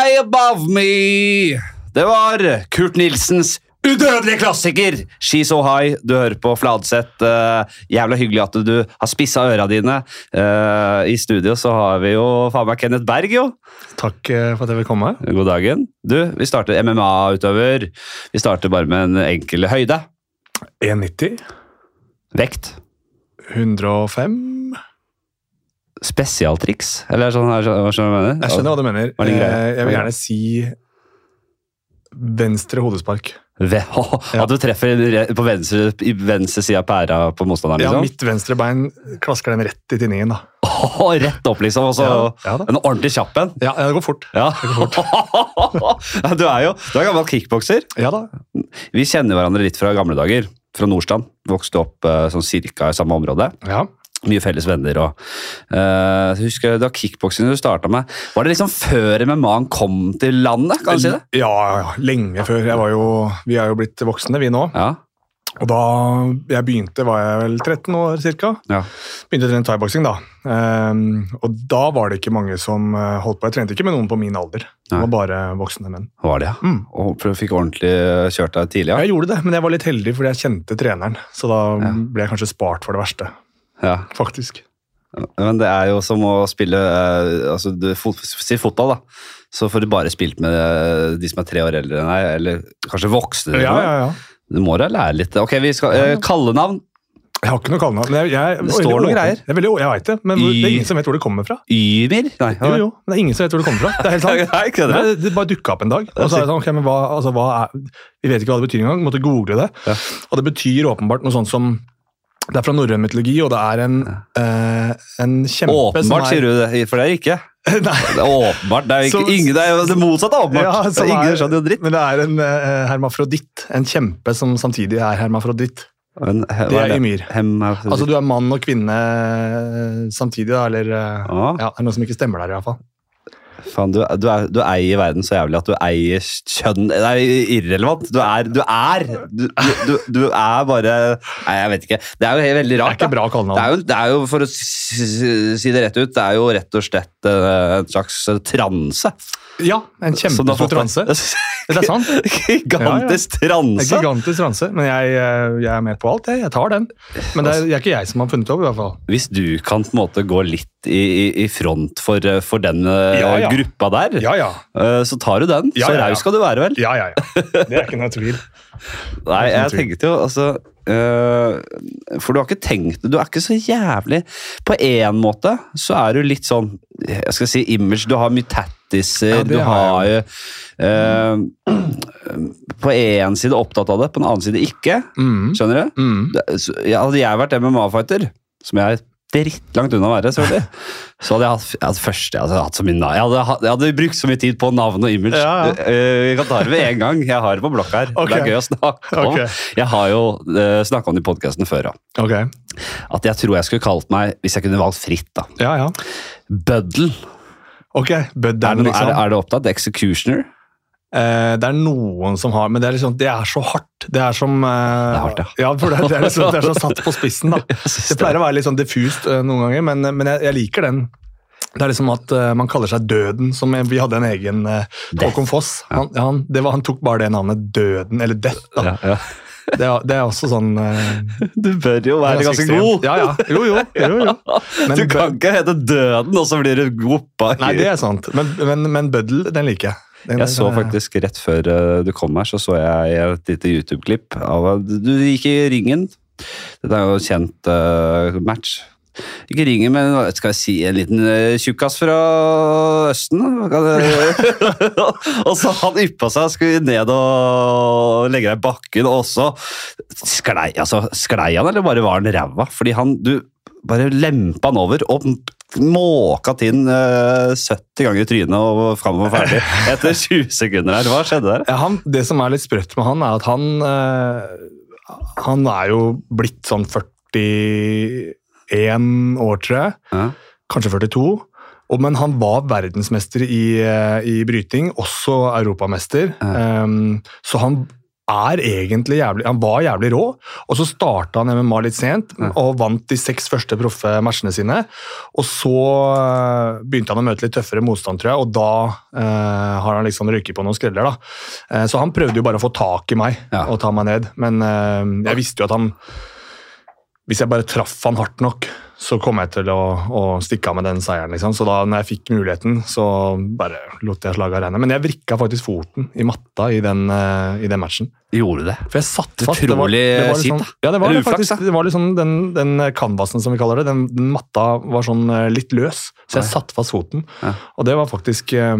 High Above Me. Det var Kurt Nilsens udødelige klassiker, She's So High. Du hører på Fladseth. Uh, jævla hyggelig at du har spissa øra dine. Uh, I studio så har vi jo faen meg Kenneth Berg, jo. Takk eh, for at jeg vil komme. God dagen. Du, vi starter MMA-utøver. Vi starter bare med en enkel høyde. 1,90. Vekt. 105. Spesialtriks, eller sånn hva skjønner jeg? Jeg skjønner hva du mener. Er? Eh, Jeg vil gjerne si venstre hodespark. Ja. At du treffer på venstre, i venstre side av pæra på motstanderen, Ja, liksom? mitt venstre bein klasker den rett i tinningen, da. Oh, rett opp, liksom. Og så Ja, ja en ordentlig kjapp en. Ja, det går fort. Ja. Ja, du er jo du er gammel kickbokser. Ja da. Vi kjenner hverandre litt fra gamle dager. Fra Nordstrand. Vokste opp eh, sånn cirka i samme område. Ja. Mye felles venner. og uh, jeg husker Da kickboksing du starta med, var det liksom før MMA-en kom til landet? kan du si det? Ja, lenge før. Jo, vi er jo blitt voksne, vi nå. Ja. Og da jeg begynte, var jeg vel 13 år cirka. ja. Begynte å trene thaiboksing da. Um, og da var det ikke mange som eh, holdt på. Jeg trente ikke med noen på min alder. Det Nei. var bare voksne menn. Var det, ja. Mm. Og fikk ordentlig kjørt deg tidlig? Ja. Jeg gjorde det, men jeg var litt heldig fordi jeg kjente treneren. Så da Ja. ble jeg kanskje spart for det verste, ja. faktisk. Men det er jo som å spille eh, altså du, fot, Si fotball, da. Så får du bare spilt med eh, de som er tre år eldre enn deg, eller kanskje voksne. Ja, ja, ja. Du må da lære litt. Ok, vi skal eh, Kallenavn. Jeg har ikke noe kallenavn. jeg- jeg- Det står noen greier. Jeg, veldig, jeg vet det, men det er ingen som vet hvor det kommer fra. Ymir? Nei, Jo, jo, men det er ingen som vet hvor det kommer fra. Det er helt sant. Nei, det. Nei, det bare dukka opp en dag. Og så er det sånn, ok, men hva, altså, hva er, Vi vet ikke hva det betyr engang. Måtte google det. Ja. Og det betyr åpenbart noe sånt som Det er fra norrøn mytologi, og det er en, eh, en kjempe Åpenbart, sier du det, for det er ikke. Nei, Det er åpenbart. Det er jo ikke, ingen, det er jo det motsatte av åpenbart. Ja, det er ingen er- skjønner jo dritt. men det er en eh, hermafroditt. En kjempe som samtidig er hermafroditt. Men, he- Det er Ymir. Hem, Altså du er mann og kvinne eh, samtidig, da, eller eh, Ja. Ja, det er noe som ikke stemmer der, i hvert fall. Faen, du, du, er, du eier verden så jævlig at du eier kjønn Det er irrelevant. Du er Du er, du, du, du er bare Nei, jeg vet ikke. Det er jo veldig veldig Det er rart. ikke bra Det er, kallenavn. jo, det er jo, for å si si det rett ut, det er jo rett og slett eh, en slags transe. Ja, en kjempestor transe. Det er sant. Gigantisk transe! En ja. gigantisk transe, men jeg, eh, jeg er med på alt, jeg. Jeg tar den. Men det er, det er ikke jeg som har funnet det opp, i hvert fall. Hvis du kan på en måte gå litt i, i, i front for, eh, for den eh, Ja, ja. gruppa der, Ja, ja. så tar du den. Ja, så ja, ja. raus skal du være, vel? Ja, ja, ja. Det er ikke noe tvil. Nei, jeg tenkte jo altså For du har ikke tenkt det. Du er ikke så jævlig På en måte så er du litt sånn Jeg skal si image. Du har mye tattiser. Ja, du har jo uh, På én side opptatt av det, på den annen side ikke. Mm. Skjønner du? Mm. Det- så- Hadde jeg vært MMA-fighter, som jeg drittlangt unna å være, selvfølgelig, så hadde jeg hatt, jeg hadde først jeg hadde hatt så mye. Jeg hadde, jeg hadde brukt så mye tid på navn og image. Ja, ja. Eh, Jeg kan ta det med en gang. Jeg har det på blokk her. Det Ok. er gøy å snakke om. Okay. Jeg har jo uh, snakka om det i podkasten før, ja. Okay. at jeg tror jeg skulle kalt meg, hvis jeg kunne valgt fritt, da, Ja, ja. Bøddel. Ok, Er det, liksom. er, det, er det opptatt? Executioner? Eh, det er noen som har, men det er, liksom, det er så hardt. Det er som eh, Det er hardt, ja. ja. for det, er- det, er liksom, det er så satt på spissen, da. Det pleier å være litt sånn diffust eh, noen ganger, men, men jeg, jeg liker den. Det er liksom at man kaller seg Døden, som vi hadde en egen Håkon Foss. Han, han, det var, han tok bare det navnet Døden, eller Death. Da. Ja, ja. Det, er, det er også sånn uh, Du bør jo være ganske god! Ja, ja. Jo, jo. jo, jo. Men du kan ikke hete Døden, og så blir du goppa. Nei, det er sant. Men, men, men Bøddel, den liker jeg. Jeg så faktisk rett før eh, du kom her, så så jeg et lite YouTube-klipp av du gikk i ringen. Dette er jo en kjent uh, match. Ikke ringen, men skal jeg si, en liten uh, tjukkas fra Østen. og så han yppa seg, skulle ned og legge deg i bakken, og så sklei, altså, sklei han, eller bare var han ræva? Fordi han, du bare lempa han over og måka Tinn eh, 70 ganger i trynet og fram og ferdig etter 20 sekunder her. Hva skjedde der? Ja, han, det som er litt sprøtt med han, er at han eh, Han er jo blitt sånn 41 år, tror jeg. Ja. Kanskje 42. Og, men han var verdensmester i, eh, i bryting, også europamester. Ja. Um, så han er egentlig jævlig Han var jævlig rå, og så starta han MMA litt sent og vant de seks første proffe matchene sine. Og så eh, begynte han å møte litt tøffere motstand, tror jeg, og da eh, har han liksom røyket på noen skreller. da. Eh, så han prøvde jo bare å få tak i meg Ja. og ta meg ned, men eh, jeg visste jo at han Hvis jeg bare traff han hardt nok, så kom jeg til å, å stikke av med den seieren. liksom. Så da når jeg fikk muligheten, så bare lot jeg slaget renne. Men jeg vrikka faktisk foten i matta i den, eh, i den matchen. Gjorde det? For jeg satt fast. Utrolig sitt, sånn- da. Ja, det var det faktisk. Det var liksom den, den canvasen som vi kaller det, den, den matta var sånn eh, litt løs, så jeg satt fast foten. Ja. Og det var faktisk eh,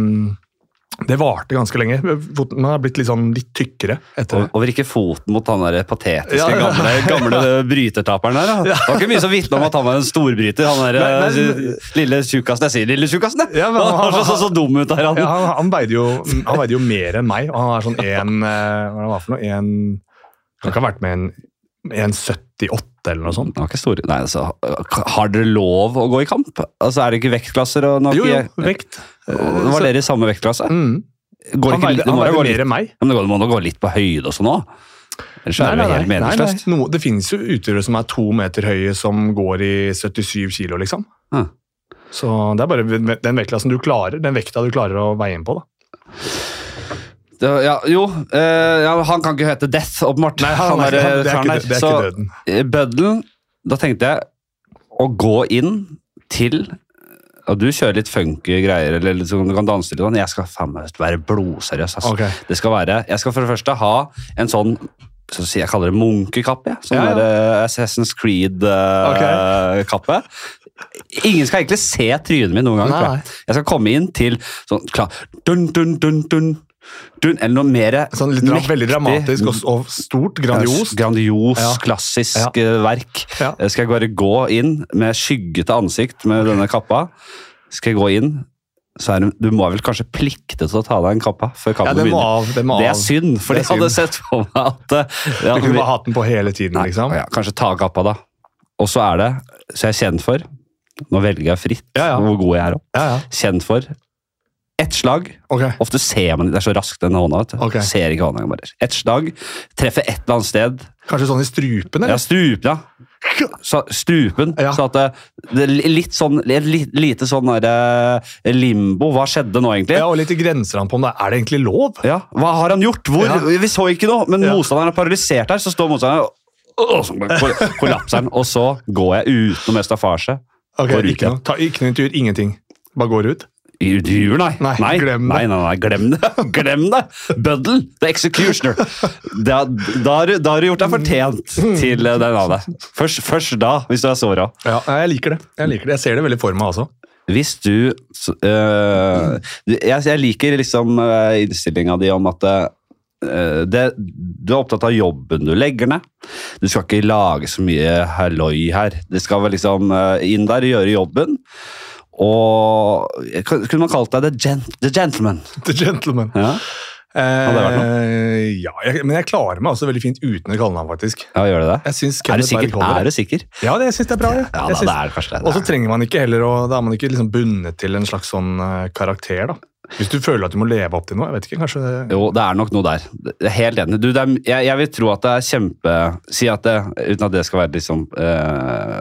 Det varte ganske lenge. Foten har blitt litt sånn litt tykkere etter det. og vrikke foten mot han der patetiske Ja, ja. gamle, gamle brytertaperen der. Da. Det var ikke mye som vitna om at han var en storbryter. Han der Nei, eh, men- lille tjukkasen. Jeg sier lille tjukkasen, jeg! Ja, men han han- var så, så, dum ut der, han. Ja, han, han veide jo, han veide jo mer enn meg, han er sånn en eh, Hva er det for noe? En, han kan ha vært med en 1,78 eller noe sånt. Det var ikke store. Nei, altså, har dere lov å gå i kamp? Altså, Er det ikke vektklasser? Og Jo, jo, vekt. Og Var dere i samme vektklasse? Mm. Går Han ikke, gå mer litt, enn meg. Men det går- må da gå litt på høyde også nå? Ellers er det helt meningsløst. No, det finnes jo utøvere som er to meter høye som går i 77 kilo, liksom. Ja. Så det er bare den vektklassen du klarer, den vekta du klarer å veie inn på. da. Ja, jo, eh, ja, han kan ikke hete Death, åpenbart. Nei, han, er, der, ikke- han, det er, ikke, det er Så, ikke døden. Så Bøddelen, da tenkte jeg å gå inn til Og du kjører litt funky greier, eller sånn, du kan danse litt. sånn. Jeg skal faen meg være blodseriøs. Altså. Okay. Det skal være, jeg skal for det første ha en sånn så jeg kaller det munkekappe. Sånn Ja, ja. der, eh, Assassin's Creed-kappe. Ingen skal egentlig se trynet mitt noen gang. Jeg. Jeg skal komme inn til sånn klar, dun, dun, dun, dun, dun, Eller noe mer Sånn litt, mektig, veldig dramatisk og, og stort, grandiost. Grandios, Ja. klassisk Ja. eh, verk. Ja. Eh, Skal jeg bare gå inn med skyggete ansikt med denne kappa? Skal jeg gå inn, så er det, du må vel kanskje plikte til å ta deg en kappa før kampen begynner. av. det, Det er synd, for jeg hadde sett for meg at eh, ja, Du kunne bare hatt den på hele tiden, Nei, liksom. Kanskje ta kappa, da. Og så er det, så er kjent for Nå velger jeg fritt hvor god jeg er òg. Kjent for ett slag. Okay. Ofte ser man Det er så raskt, den hånda. vet du. Okay. Ser ikke hånda. bare. Ett slag. Treffer et eller annet sted. Kanskje sånn i strupen, eller? Ja, strupen, ja. Så, strupen. Ja. Så at det, det er litt sånn et li- lite sånn der, eh, limbo. Hva skjedde nå, egentlig? Ja, og litt i grenseland på om det er det egentlig lov. Ja, Hva har han gjort? Hvor? Ja. Vi så ikke noe, men motstanderen er paralysert her. Så står motstanderen og så kollapser han, og så går jeg uten noe staffasje. Okay, ikke noe, ta, ikke noe intervju, ingenting. Bare går ut. Intervjuer, nei. Nei, nei. glem det. Nei, nei, nei, glem det. glem det! Buddle, the executioner. Da, da, du- da har du gjort deg fortjent til eh, den av deg. Først, først da, hvis du er såra. Ja, jeg liker det. Jeg liker det. Jeg ser det veldig for meg også. Hvis du øh, jeg, jeg liker liksom øh, innstillinga di om at øh, det, du er opptatt av jobben du legger ned. Du skal ikke lage så mye halloi her. Det skal vel liksom inn der og gjøre jobben. Og Kunne man kalt deg the, gent, the gentleman? The gentleman. Ja, Eh, ja, jeg, men jeg klarer meg også veldig fint uten et kallenavn, faktisk. ja gjør det det? Er du sikker? Er du sikker? Ja, det, jeg syns det er bra. Ja, da, synes- det er kanskje det. Og så trenger man ikke heller og Da er man ikke liksom bundet til en slags sånn eh, karakter. da. Hvis du føler at du må leve opp til noe. jeg vet ikke, kanskje... det- Jo, det er nok noe der. Er helt enig. Du, er, jeg, jeg vil tro at det er kjempe Si at det, uten at det skal være liksom eh,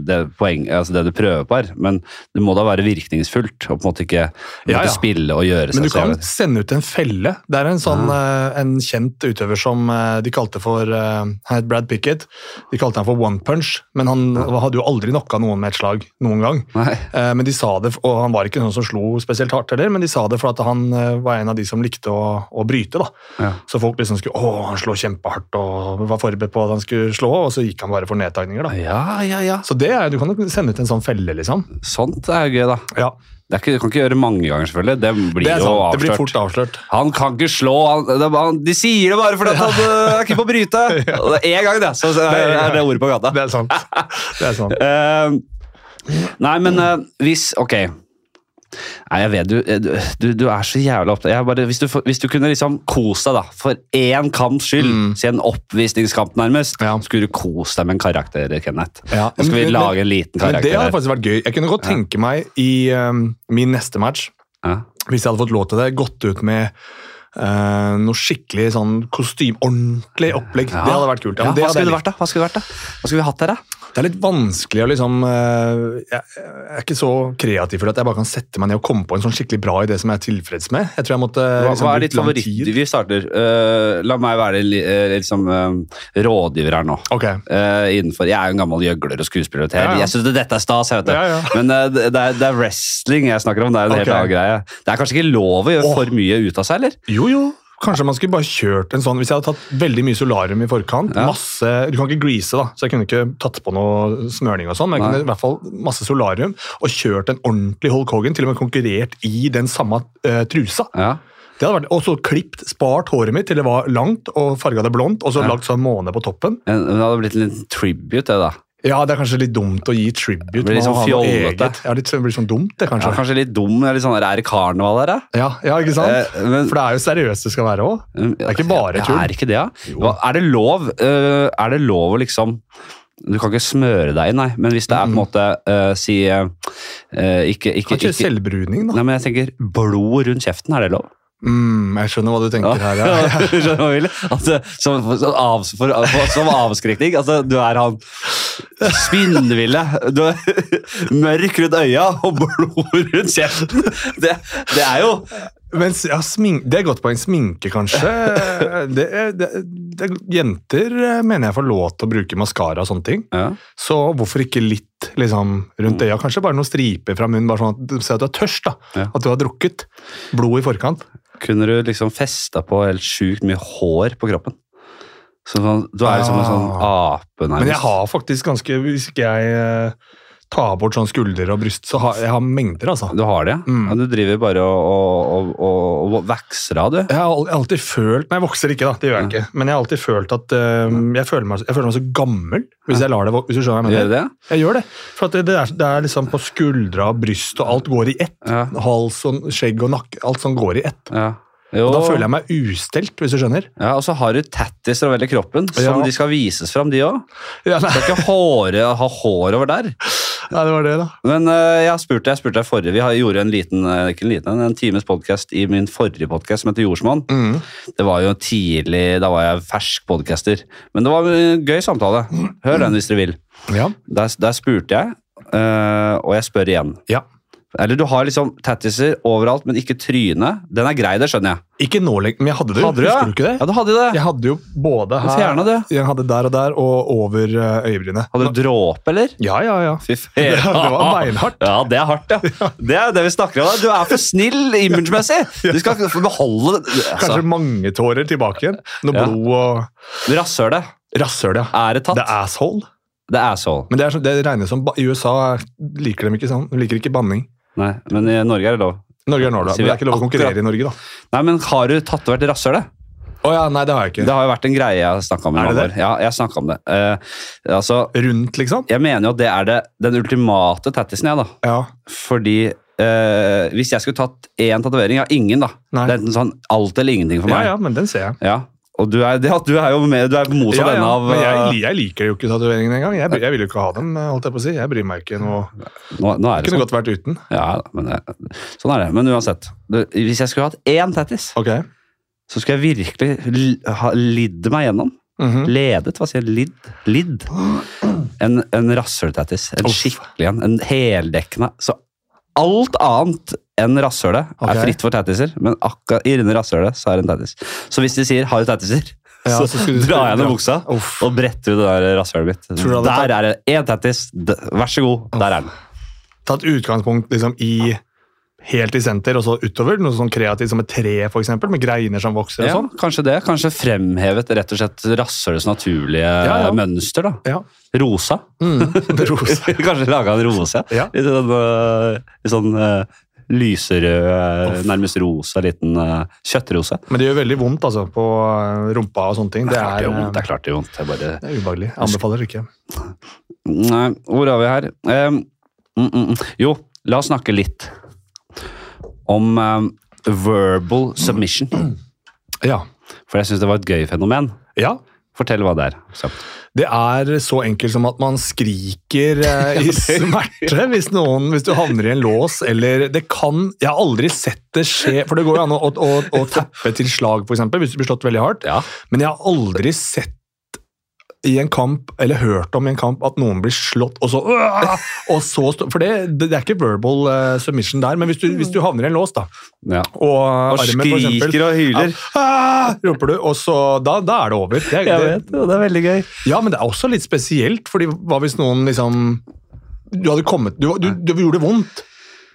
det, poeng, altså det du prøver på her, men det må da være virkningsfullt. og på en måte ikke Ja, ja. spille og gjøre Men seg du kan selv. sende ut en felle. Det er en sånn eh, en kjent utøver som eh, de kalte for eh, Han het Brad Pickett. De kalte han for one punch, men han hadde jo aldri knocka noen med et slag noen gang. Nei. Men de sa det, og Han var ikke noen som slo spesielt hardt, heller, men de sa det for at han var en av de som likte å, å bryte. da. Ja. Så folk liksom skulle Å, han slår kjempehardt og var forberedt på at han skulle slå, og så gikk han bare for nedtagninger. da. Ja, ja, ja. Så det er, Du kan jo sende ut en sånn felle, liksom. Sånt er gøy, da. Ja, Det ikke, du kan ikke gjøre mange ganger, selvfølgelig. Det blir Det jo sant. Det blir fort avslørt. Han kan ikke slå, han, det, han, de sier det bare fordi at han øh, er ikke på å bryte! Er Én gang, det, så så er, er det ordet på gata. Det er sant. Det er sant. uh, nei, men uh, hvis Ok. Nei, jeg vet du, du, du er så jævla opptatt bare, hvis, du, hvis du kunne liksom kose deg, da, for én kamps skyld, Mm. si en oppvisningskamp nærmest, Ja. skulle du kose deg med en karakter, Kenneth. Ja, Nå skal vi men- lage en liten Men det hadde faktisk vært gøy. Jeg kunne godt tenke meg i um, min neste match, Ja. hvis jeg hadde fått lov til det, gått ut med Uh, noe skikkelig sånn kostyme, ordentlig opplegg. Ja. Det hadde vært kult. Ja, hva skulle vært, da? Hva skulle det vært da? Hva skulle vi hatt her, da? Det er litt vanskelig å liksom eh, Jeg er ikke så kreativ for at jeg bare kan sette meg ned og komme på en sånn skikkelig bra idé som jeg er tilfreds med. Jeg tror jeg måtte Hva, liksom, hva er ditt favoritt? Vi starter. Uh, la meg være eh, liksom, uh, rådgiver her nå. Ok. Uh, innenfor, Jeg er jo en gammel gjøgler og skuespiller. og. Ja, ja. Jeg syns dette er stas. Jeg vet det. Ja, ja. Men det, er, det er wrestling jeg snakker om. Det er en helt Ok. annen greie. Det er kanskje ikke lov å gjøre oh. for mye ut av seg, eller? Jo, jo. Kanskje man skulle bare kjørt en sånn Hvis jeg hadde tatt veldig mye solarium i forkant Ja. masse, Du kan ikke grease, da, så jeg kunne ikke tatt på noe smøring, og sånn, men jeg Nei. kunne i hvert fall masse solarium og kjørt en ordentlig Hulk Hogan, til og med konkurrert i den samme uh, trusa. Ja. Det hadde vært, Og så klipt, spart håret mitt til det var langt, og farga det blondt, og så Ja. lagt sånn måne på toppen. En- Det hadde blitt en liten tribute, det, da. Ja, det er kanskje litt dumt å gi tribute. Det blir litt sånn ha noe fjollete. Ja, litt, det blir sånn dumt, det, kanskje. Ja, kanskje. litt dum. det Er, litt sånn, er det karneval her, da? Ja, ja, ikke sant? Eh, men- For det er jo seriøst det skal være òg. Det er ikke bare tull. Er ikke det, ja? Er det lov uh, Er det lov å liksom Du kan ikke smøre deg inn, nei, men hvis det er på en måte uh, Si uh, ikke, ikke, ikke, ikke selvbruning, da. Nei, men jeg tenker blod rundt kjeften, er det lov? Mm, jeg skjønner hva du tenker her. Ja. Skjønner hva vil? Altså, som, av, for, som avskrekning. Altså, du er han spinnville. Du er mørk rundt øya og blod rundt kjeften. Det, det er jo Men ja, smink, Det er godt poeng. Sminke, kanskje. Det, det, jenter eh, mener jeg får lov til å bruke maskara og sånne ting. ja. Så hvorfor ikke litt liksom, rundt øya? Kanskje bare noen striper fra munnen, bare sånn at du ser at du er tørst. da. Ja. At du har drukket blod i forkant. Kunne du liksom festa på helt sjukt mye hår på kroppen? Så sånn, du er liksom en sånn ape, nærmest. Men jeg har faktisk ganske Hvis ikke jeg tar bort sånn skuldre og bryst, så har jeg har mengder, altså. Du har det? Mm. Ja, du driver bare og, og, og, og, og av, du? Jeg har alltid følt Nei, jeg vokser ikke, da. Det gjør jeg ikke. Men jeg har alltid følt at uh, jeg, føler meg, jeg føler meg så gammel hvis jeg lar det Hvis du skjønner hva jeg Gjør det? Jeg gjør det. For det, det, er, det er liksom på skuldra, bryst og alt går i ett. Ja. Hals og skjegg og nakke. Alt sånn går i ett. ja. Jo. Og da føler jeg meg ustelt, hvis du skjønner. Ja, Og så har du tattiser over hele kroppen, som Ja. de skal vises fram, de òg. Ja, nei, Skal ikke håre, ha hår over der. Nei, det var det, da. Men uh, jeg spurte jeg spurte deg forrige, vi har, gjorde en liten, øh, ikke en liten, en times podcast i min forrige podcast som heter Jordsmonn. Mm. Det var jo tidlig, da var jeg fersk podcaster. Men det var en gøy samtale. Hør den hvis dere vil. Ja. Der, der spurte jeg, uh, og jeg spør igjen. ja. Eller du har liksom tattiser overalt, men ikke trynet. Den er grei, det skjønner jeg. Ikke nå lenger, men jeg hadde det. Hadde du, Husker ja? du ikke det? Ja, du hadde det. Jeg hadde jo både her det. Jeg hadde der og der, og over eh, øyebrynet. Hadde du dråpe, eller? Ja, ja, ja. Fy Det, faen. det var beinhardt. Ja, det er hardt, ja. Det er det vi snakker om. Du er for snill imagemessig. Du skal beholde det. Kanskje Altså, mange tårer tilbake igjen. Noe Ja. blod og Rasshølet. Rasshølet, ja. Det? Det er asshole. Det er asshole. Men det, er, det regnes som I USA liker de ikke sånn. De liker ikke banning. Nei, men i Norge er det lov. Norge er nå, da. Men det er ikke lov å konkurrere i Norge, da. Nei, men har du tatovert rasshølet? Å ja, nei, det har jeg ikke. Det har jo vært en greie jeg har snakka om. Er det det? Ja, jeg om det. Uh, altså, Rundt, liksom? jeg mener jo at det er det, den ultimate tattisen, jeg, da. Ja. Fordi uh, hvis jeg skulle tatt én tatovering ja, ingen, da. Nei. Det er enten sånn alt eller ingenting for meg. ja, ja, men den ser jeg. Ja, Og du er, ja, du er jo med, du er motsatt Ja, ja, ende av men jeg, eh, jeg liker jo ikke tatoveringene engang. Jeg, jeg vil jo ikke ha dem. holdt jeg på å si. Jeg bryr meg ikke noe. nå, nå det Kunne sånn. godt vært uten. Ja, men sånn er det. Men uansett. Hvis jeg skulle hatt én tattis, okay. så skulle jeg virkelig ha lidd meg gjennom. Mhm. Ledet, hva sier jeg? Lidd? Lidd. En, en rasshøltattis. En skikkelig en. En heldekkende. Så alt annet enn rasshølet okay. er fritt for tattiser, men akkurat i inni rasshølet så er det en tattis. Så hvis de sier 'har du tattiser', Ja, så, så du- drar jeg ned buksa Uff. og bretter ut det der rasshølet mitt. Der er det én tattis. Vær så god, der er den. Tatt utgangspunkt liksom i helt i senter, og så utover. Noe sånn kreativt som et tre, for eksempel, med greiner som vokser og Ja, sånn. kanskje det. Kanskje fremhevet rett og slett rasshølets naturlige Ja, ja. mønster. da. Rosa. Mm. Rosa. Kanskje laga en rose? Ja. I sånn, i sånn øh, lyserød, øh, nærmest rosa liten øh, kjøttrose. Men det gjør veldig vondt altså, på eh, rumpa og sånne ting. Det er, det er, vondt. Det eh, er klart det gjør vondt. Jeg bare... det er ubehagelig. Anbefaler ikke. Nei, hvor er vi her? Um, mm, mm. Jo, la oss snakke litt om um, verbal submission. Ja. For jeg syns det var et gøy fenomen. ja. Fortell hva det er. kjapt. Det er så enkelt som at man skriker eh, i smerte hvis, noen, hvis du havner i en lås, eller det kan Jeg har aldri sett det skje, for det går jo an å, å, å, å tappe til slag, f.eks., hvis du blir slått veldig hardt, Ja. men jeg har aldri sett i en kamp, eller hørt om i en kamp, at noen blir slått, og så, og så For det, det er ikke verbal eh, submission der, men hvis du, hvis du havner i en lås, da, Ja. og, Og armen for eksempel, skriker og hyler. Ja, ah, roper du, og så Da, da er det over. Det, det, og det er veldig gøy. ja, men det er også litt spesielt, fordi hva hvis noen liksom Du hadde kommet Du, du, du gjorde det vondt,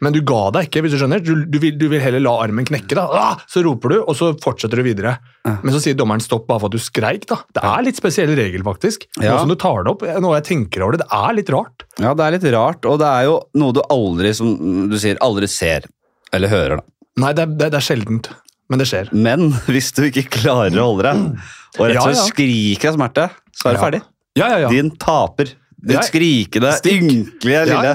men du ga deg ikke, hvis du skjønner. Du, du, vil, du vil heller la armen knekke, da. Ah! Så roper du, og så fortsetter du videre. Men så sier dommeren stopp bare for at du skreik, da. Det er litt spesiell regel, faktisk. Ja. Nå som du tar det opp, nå jeg tenker over det, det er litt rart. Ja, det er litt rart, og det er jo noe du aldri, som du sier, aldri ser eller hører. da. Nei, det er, det, det er sjeldent, men det skjer. Men hvis du ikke klarer å holde deg, og rett og Ja, slett ja. skriker av smerte, så er du Ja. ferdig. Ja, ja, ja. Din taper. Ditt skrikende, ynkelige lille.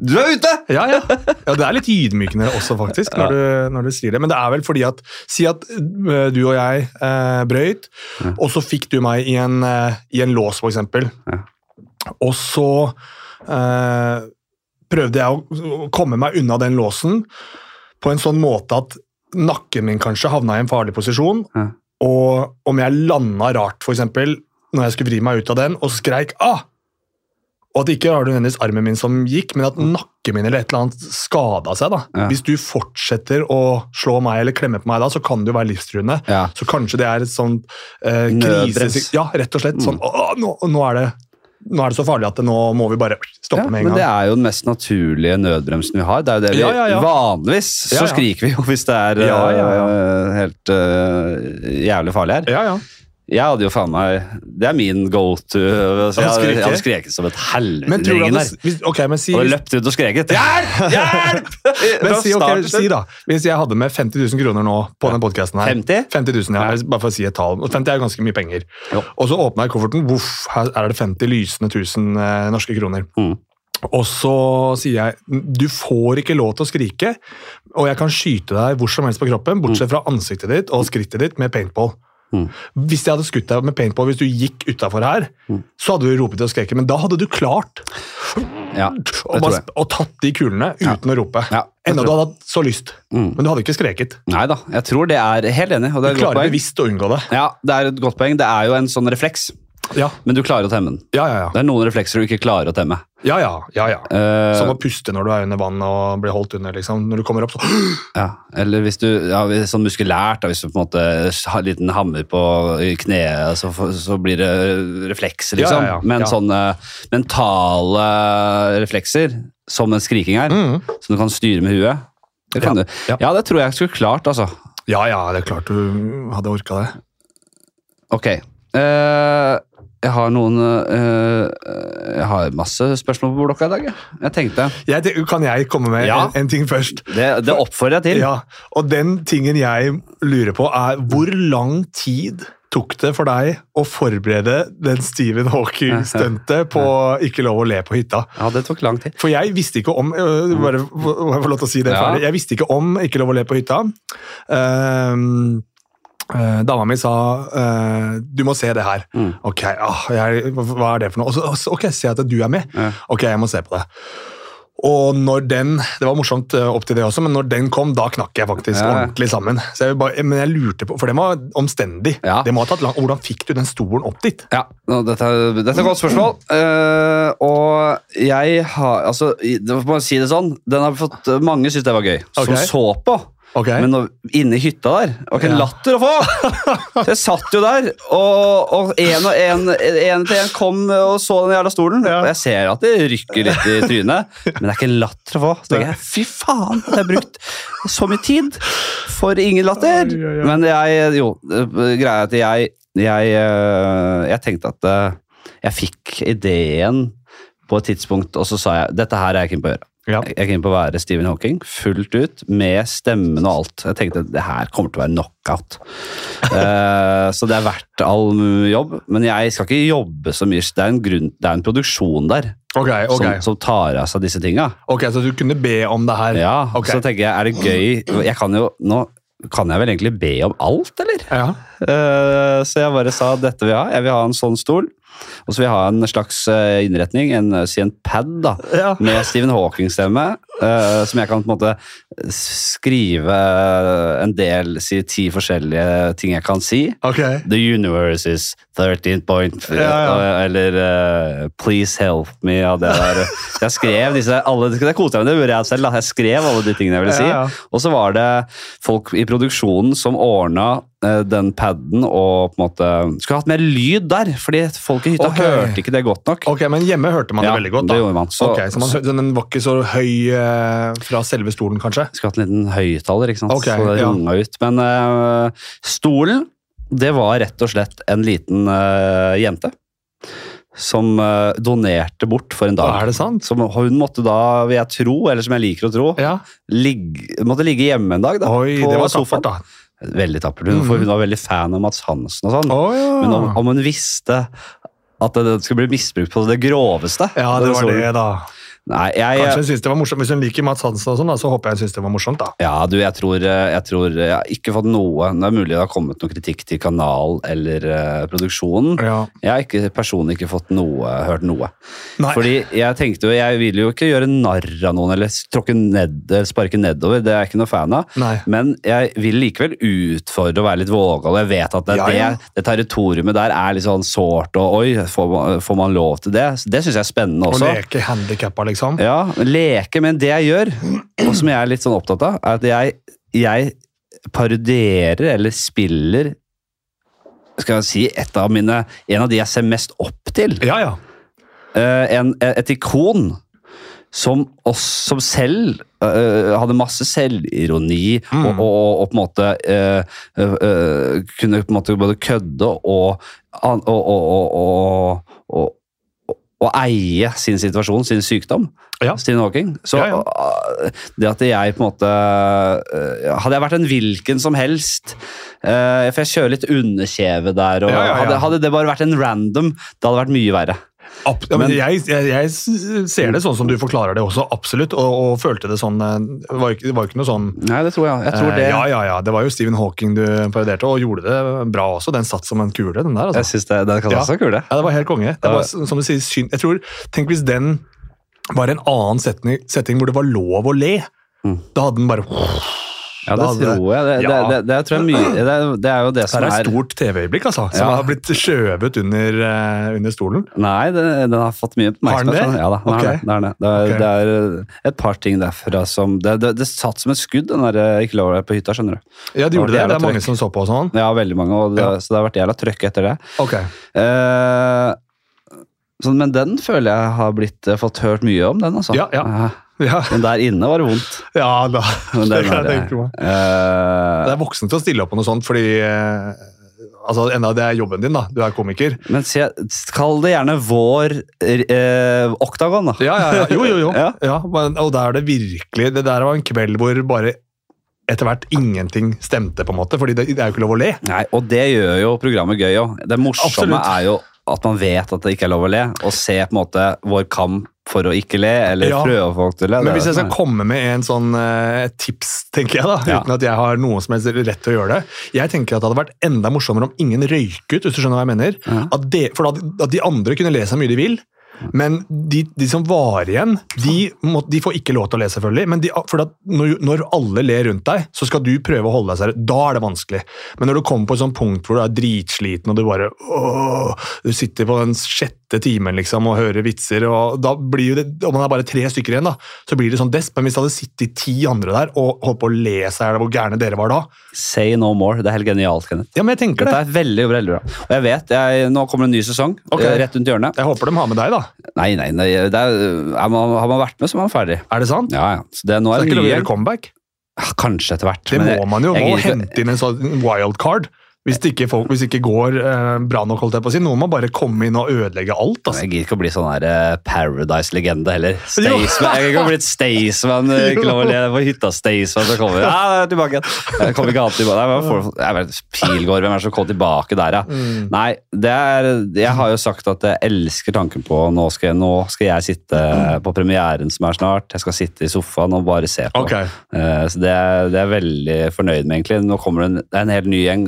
Du er ute! Ja, ja. ja, det er litt ydmykende også, faktisk, når, du, når du sier det. Men det er vel fordi at Si at øh, du og jeg eh, brøyt, og så fikk du meg i en, eh, i en lås, for eksempel. Ja. Og så eh, prøvde jeg å komme meg unna den låsen på en sånn måte at nakken min kanskje havna i en farlig posisjon. Ja. Og om jeg landa rart, eksempel, når jeg skulle vri meg ut av den, og skreik ah! Og at ikke var det nødvendigvis armen min som gikk, men at nakken min eller et eller annet skada seg. da. Ja. Hvis du fortsetter å slå meg eller klemme på meg da, så kan det jo være livstruende. Ja. Så kanskje det er et sånt eh, krise... Ja, rett og slett. Sånn, å, nå, nå, er det, nå er det så farlig at det, nå må vi bare stoppe Ja, med en men det er jo den mest naturlige nødbremsen vi har. Det er jo det vi. Vanligvis så skriker vi jo hvis det er øh, helt uh, jævlig farlig her. Ja, ja. Jeg hadde jo faen meg Det er min go to. Så jeg, hadde- jeg hadde skreket som et helvete. Men tror du ringen hvis, ok, men si, løpt ut og skreket. Hjelp! Hjelp! men si, okay, si da, hvis jeg hadde med 50 000 kroner nå på den podcasten her 50? 50 000, ja, bare for å si et tall. 50 er jo ganske mye penger. Jo. Og så åpna jeg kofferten, voff, her er det 50 lysende 1000 eh, norske kroner. Mm. Og så sier jeg du får ikke lov til å skrike, og jeg kan skyte deg hvor som helst på kroppen, bortsett fra ansiktet ditt og skrittet ditt med paintball. Mm. Hvis jeg hadde skutt deg med paintball hvis du gikk utafor her, Mm. så hadde du ropet og skreket, men da hadde du klart Ja, å, bare, og, tatt de kulene uten å rope. Ja, Enda du hadde hatt så lyst, Mm. men du hadde ikke skreket. Nei da, jeg tror det er helt enig. Og det Du klarer bevisst å unngå det. Ja, det er et godt poeng. Det er jo en sånn refleks, Ja, men du klarer å temme den. ja, ja. Det er noen reflekser du ikke klarer å temme. ja, ja, ja, ja. Uh, Som å puste når du er under vann og blir holdt under. liksom. Når du kommer opp, så ja. Eller hvis du ja, sånn muskulært, da, hvis du på en måte har en liten hammer på kneet, så, så blir det reflekser, liksom. ja, ja. Men Ja. sånne mentale reflekser, som en skriking her, mm. som du kan styre med huet det kan Ja, du. ja. Ja, det tror jeg skulle klart, altså. Ja, ja, det er klart du hadde orka det. Ok. Eh, jeg har noen eh, Jeg har masse spørsmål på blokka i dag. jeg. Tenkte Jeg, kan jeg komme med Ja. en, en ting først? Det, det oppfordrer jeg til. Ja, og den tingen jeg lurer på er hvor lang tid tok det for deg å forberede den Stephen Hawking-stuntet på Ikke lov å le på hytta? Ja, det tok lang tid. For jeg visste ikke om øh, Bare må jeg få lov til å si det Ja. ferdig. Jeg visste ikke om Ikke lov å le på hytta. Ehm, eh, dama mi sa uh, du må se det her. Mm. Ok, ah, jeg, hva er det for noe? Og så, ok, se at du er med. Ja. Ok, jeg må se på det. Og når den, Det var morsomt eh, opp til det også, men når den kom, da knakk jeg faktisk Ja, ordentlig sammen. Så jeg bare, men jeg lurte på, For den var omstendig. Ja. Det må ha tatt lang, Hvordan fikk du den stolen opp dit? Ja, dette, er- dette er et godt spørsmål. Uh, og jeg har Altså, må jeg si det sånn. Den har fått Mange syns det var gøy. Som så på. Ok, Men nå, inne i hytta der det var ikke en Ja. latter å få! Så jeg satt jo der, og, og en og en, en til en kom og så den jævla stolen. Ja. Og jeg ser at det rykker litt i trynet, men det er ikke en latter å få. Så tenker jeg, fy faen, jeg har brukt så mye tid for ingen latter. Men jeg, jo, greia er at jeg, jeg, eh, jeg tenkte at eh, jeg fikk ideen på et tidspunkt, og så sa jeg, dette her er jeg keen på å gjøre. Ja. Jeg gikk inn på å være Stephen Hawking, fullt ut, med stemmen og alt. Jeg tenkte det her kommer til å være knockout. uh, så det er verdt all jobb. Men jeg skal ikke jobbe så mye. Det er en, grunn, det er en produksjon der Okay, okay. som, som tar av seg disse tinga. Ok, Så du kunne be om det her? Ja, okay. Så tenker jeg, er det gøy Jeg kan jo nå kan jeg vel egentlig be om alt, eller? Ja. Uh, så jeg bare sa dette vil jeg ha. Jeg vil ha en sånn stol. Og så vil jeg ha en slags eh, innretning, en, eh, si en pad da, Ja. med Stephen Hawking-stemme, eh, som jeg kan på en måte skrive en del, si ti forskjellige ting jeg kan si. Ok. The universe is 13 point, Ja, ja. eller uh, please help me, og det der. Jeg skrev disse, alle, det koste jeg meg, det gjorde jeg selv, da. Jeg skrev alle de tingene jeg ville si. Ja. Og så var det folk i produksjonen som ordna eh, den paden og på en måte Skulle hatt mer lyd der, fordi folk i hytta okay. hørte ikke det godt nok. Ok, Men hjemme hørte man det veldig godt. da. det man. Så- Ok, så man, Den var ikke så høy eh, fra selve stolen, kanskje? Skulle hatt en liten høyttaler, ikke sant. Okay, så det ja. runga ut. Men uh, stolen, det var rett og slett en liten uh, jente. Som uh, donerte bort for en dag. Er det sant? Som hun måtte da, vil jeg tro, eller som jeg liker å tro, Ja. ligge, måtte ligge hjemme en dag. da, Oi, på det var sofaen. tappert, da. Veldig tappert. Hun, for hun var veldig fan av Mats Hansen og sånn. Oh, ja. Men om, om hun visste at det skulle bli misbrukt på det groveste ja, det var det, da. Nei, jeg, Kanskje hun synes det var morsomt. Hvis hun liker Mats Hansen, og sånn, så håper jeg hun synes det var morsomt. da. Ja, du, jeg tror, eh, jeg tror Jeg har ikke fått noe Det er mulig det har kommet noe kritikk til kanal eller uh, produksjonen. Ja. Jeg har ikke, personlig ikke fått noe, hørt noe. Nei. Fordi jeg tenkte jo, jeg vil jo ikke gjøre narr av noen eller tråkke ned, eller sparke nedover. Det er jeg ikke noe fan av. Nei. Men jeg vil likevel utfordre og være litt vågal. Jeg vet at det, Ja, ja. det, det territoriumet der er litt sånn sårt, og oi, får man, får man lov til det? Det syns jeg er spennende Å leke handikappa, liksom. Ja, leke, men det jeg gjør, og som jeg er litt sånn opptatt av, er at jeg, jeg parodierer eller spiller skal jeg si, et av mine, en av de jeg ser mest opp til. Ja, ja. Eh, en, et ikon som, oss, som selv uh, hadde masse selvironi Mm. og, og, og på en måte uh, uh, kunne på en måte både kødde og, og, og eie sin situasjon, sin sykdom. Ja. Stephen Hawking. Så Ja, ja. det at jeg på en måte uh, Hadde jeg vært en hvilken som helst uh, For jeg kjører litt underkjeve der, og. Hadde, hadde det bare vært en random, det hadde vært mye verre. Ja, men jeg, jeg, jeg ser det sånn som du forklarer det også, absolutt. Og, og følte det sånn eh, Det var jo ikke, det var jo ikke noe sånn Nei, det tror jeg. Jeg tror eh, det Ja, ja, ja. Det var jo Stephen Hawking du parodierte, og gjorde det bra også. Den satt som en kule, den der. Jeg synes det, det kan Ja. også ja. kule. Ja, det var helt konge. Det var, som du sier, synd. Jeg tror, Tenk hvis den var en annen setning, setting hvor det var lov å le. Mm. Da hadde den bare Ja, det hadde- tror jeg. Det, Ja. det, det, det, tror jeg mye, det, er- det er jo det Det som er et er stort TV-øyeblikk, altså. Som Ja. har blitt skjøvet under, eh, under stolen. Nei, det, den har fått mye Har den det? Ja da, den har Ok. det. Det er, det. Det, er, det er et par ting derfra som Det, det, det satt som et skudd, den der eh, ikke lov på hytta, skjønner du. Ja, de Det gjorde det. Det er mange som så på og sånn. Ja, veldig mange, og det, Ja. så det har vært jævla trøkk etter det. Ok. Eh, så, men den føler jeg har blitt eh, fått hørt mye om, den, altså. Ja, ja. Ja, Men der inne var det vondt. ja da. Men Det kan jeg tenke meg. Uh, Det er voksent å stille opp på noe sånt, fordi uh, altså, enda det er jobben din, da. Du er komiker. Men se, kall det gjerne vår uh, oktagon, da. Ja, ja, ja. Jo, jo, jo. Ja. Ja, men, og der er det virkelig Det der var en kveld hvor bare etter hvert ingenting stemte, på en måte, fordi det, det er jo ikke lov å le. Nei, og det gjør jo programmet gøy òg. Det morsomme Absolutt. er jo at man vet at det ikke er lov å le, og se på en måte vår kamp for å ikke le, eller Ja. prøve folk til å le. Men hvis jeg skal er- komme med en sånn uh, tips, tenker jeg da, Ja. uten at jeg har noe som helst rett til å gjøre det Jeg tenker at det hadde vært enda morsommere om ingen røyk ut, hvis du skjønner hva jeg mener. Ja. At de, for at de andre kunne le så mye de vil, men de, de som var igjen, de, må, de får ikke lov til å le, selvfølgelig. Men de, når, når alle ler rundt deg, så skal du prøve å holde deg seriøs. Da er det vanskelig. Men når du kommer på et sånt punkt hvor du er dritsliten, og du bare åh, Du sitter på den sjette timen liksom, og hører vitser, og da blir det, om man er bare tre stykker igjen, da, så blir det sånn desp. Men hvis det hadde sittet ti andre der og holdt på å le seg i hjel hvor gærne dere var da Say no more. Det er helt genialt, Kenneth. Ja, men jeg tenker Dette det. er veldig, veldig bra. Og jeg vet, jeg, nå kommer det en ny sesong Ok. eh, rett rundt hjørnet. Jeg håper de har med deg, da. Nei, nei, nei det er, er man, har man vært med, så er man ferdig. Er det sant? Ja, ja. Så det, nå Så er det er ikke lov å gjøre comeback? Kanskje etter hvert. Det men må jeg- man jo. gidder hente inn en sånn wildcard. Hvis det ikke, folk, hvis det ikke går eh, bra nok, holdt jeg på å si. Noen må bare komme inn og ødelegge alt. Altså. Jeg gidder ikke å bli sånn her eh, Paradise-legende heller. Staysman, jeg kan ikke bli et Staysman. eh, på hytta Staysman som kommer. Ja, jeg er tilbake. Jeg kommer ikke alltid tilbake. Nei, Pilgård, hvem er det som kommer tilbake der, ja? Mm. Nei, det er, jeg har jo sagt at jeg elsker tanken på nå skal, jeg, nå skal jeg sitte på premieren som er snart. Jeg skal sitte i sofaen og bare se på. Okay. Eh, Så det det er jeg veldig fornøyd med, egentlig. Nå kommer det en, det er en helt ny gjeng.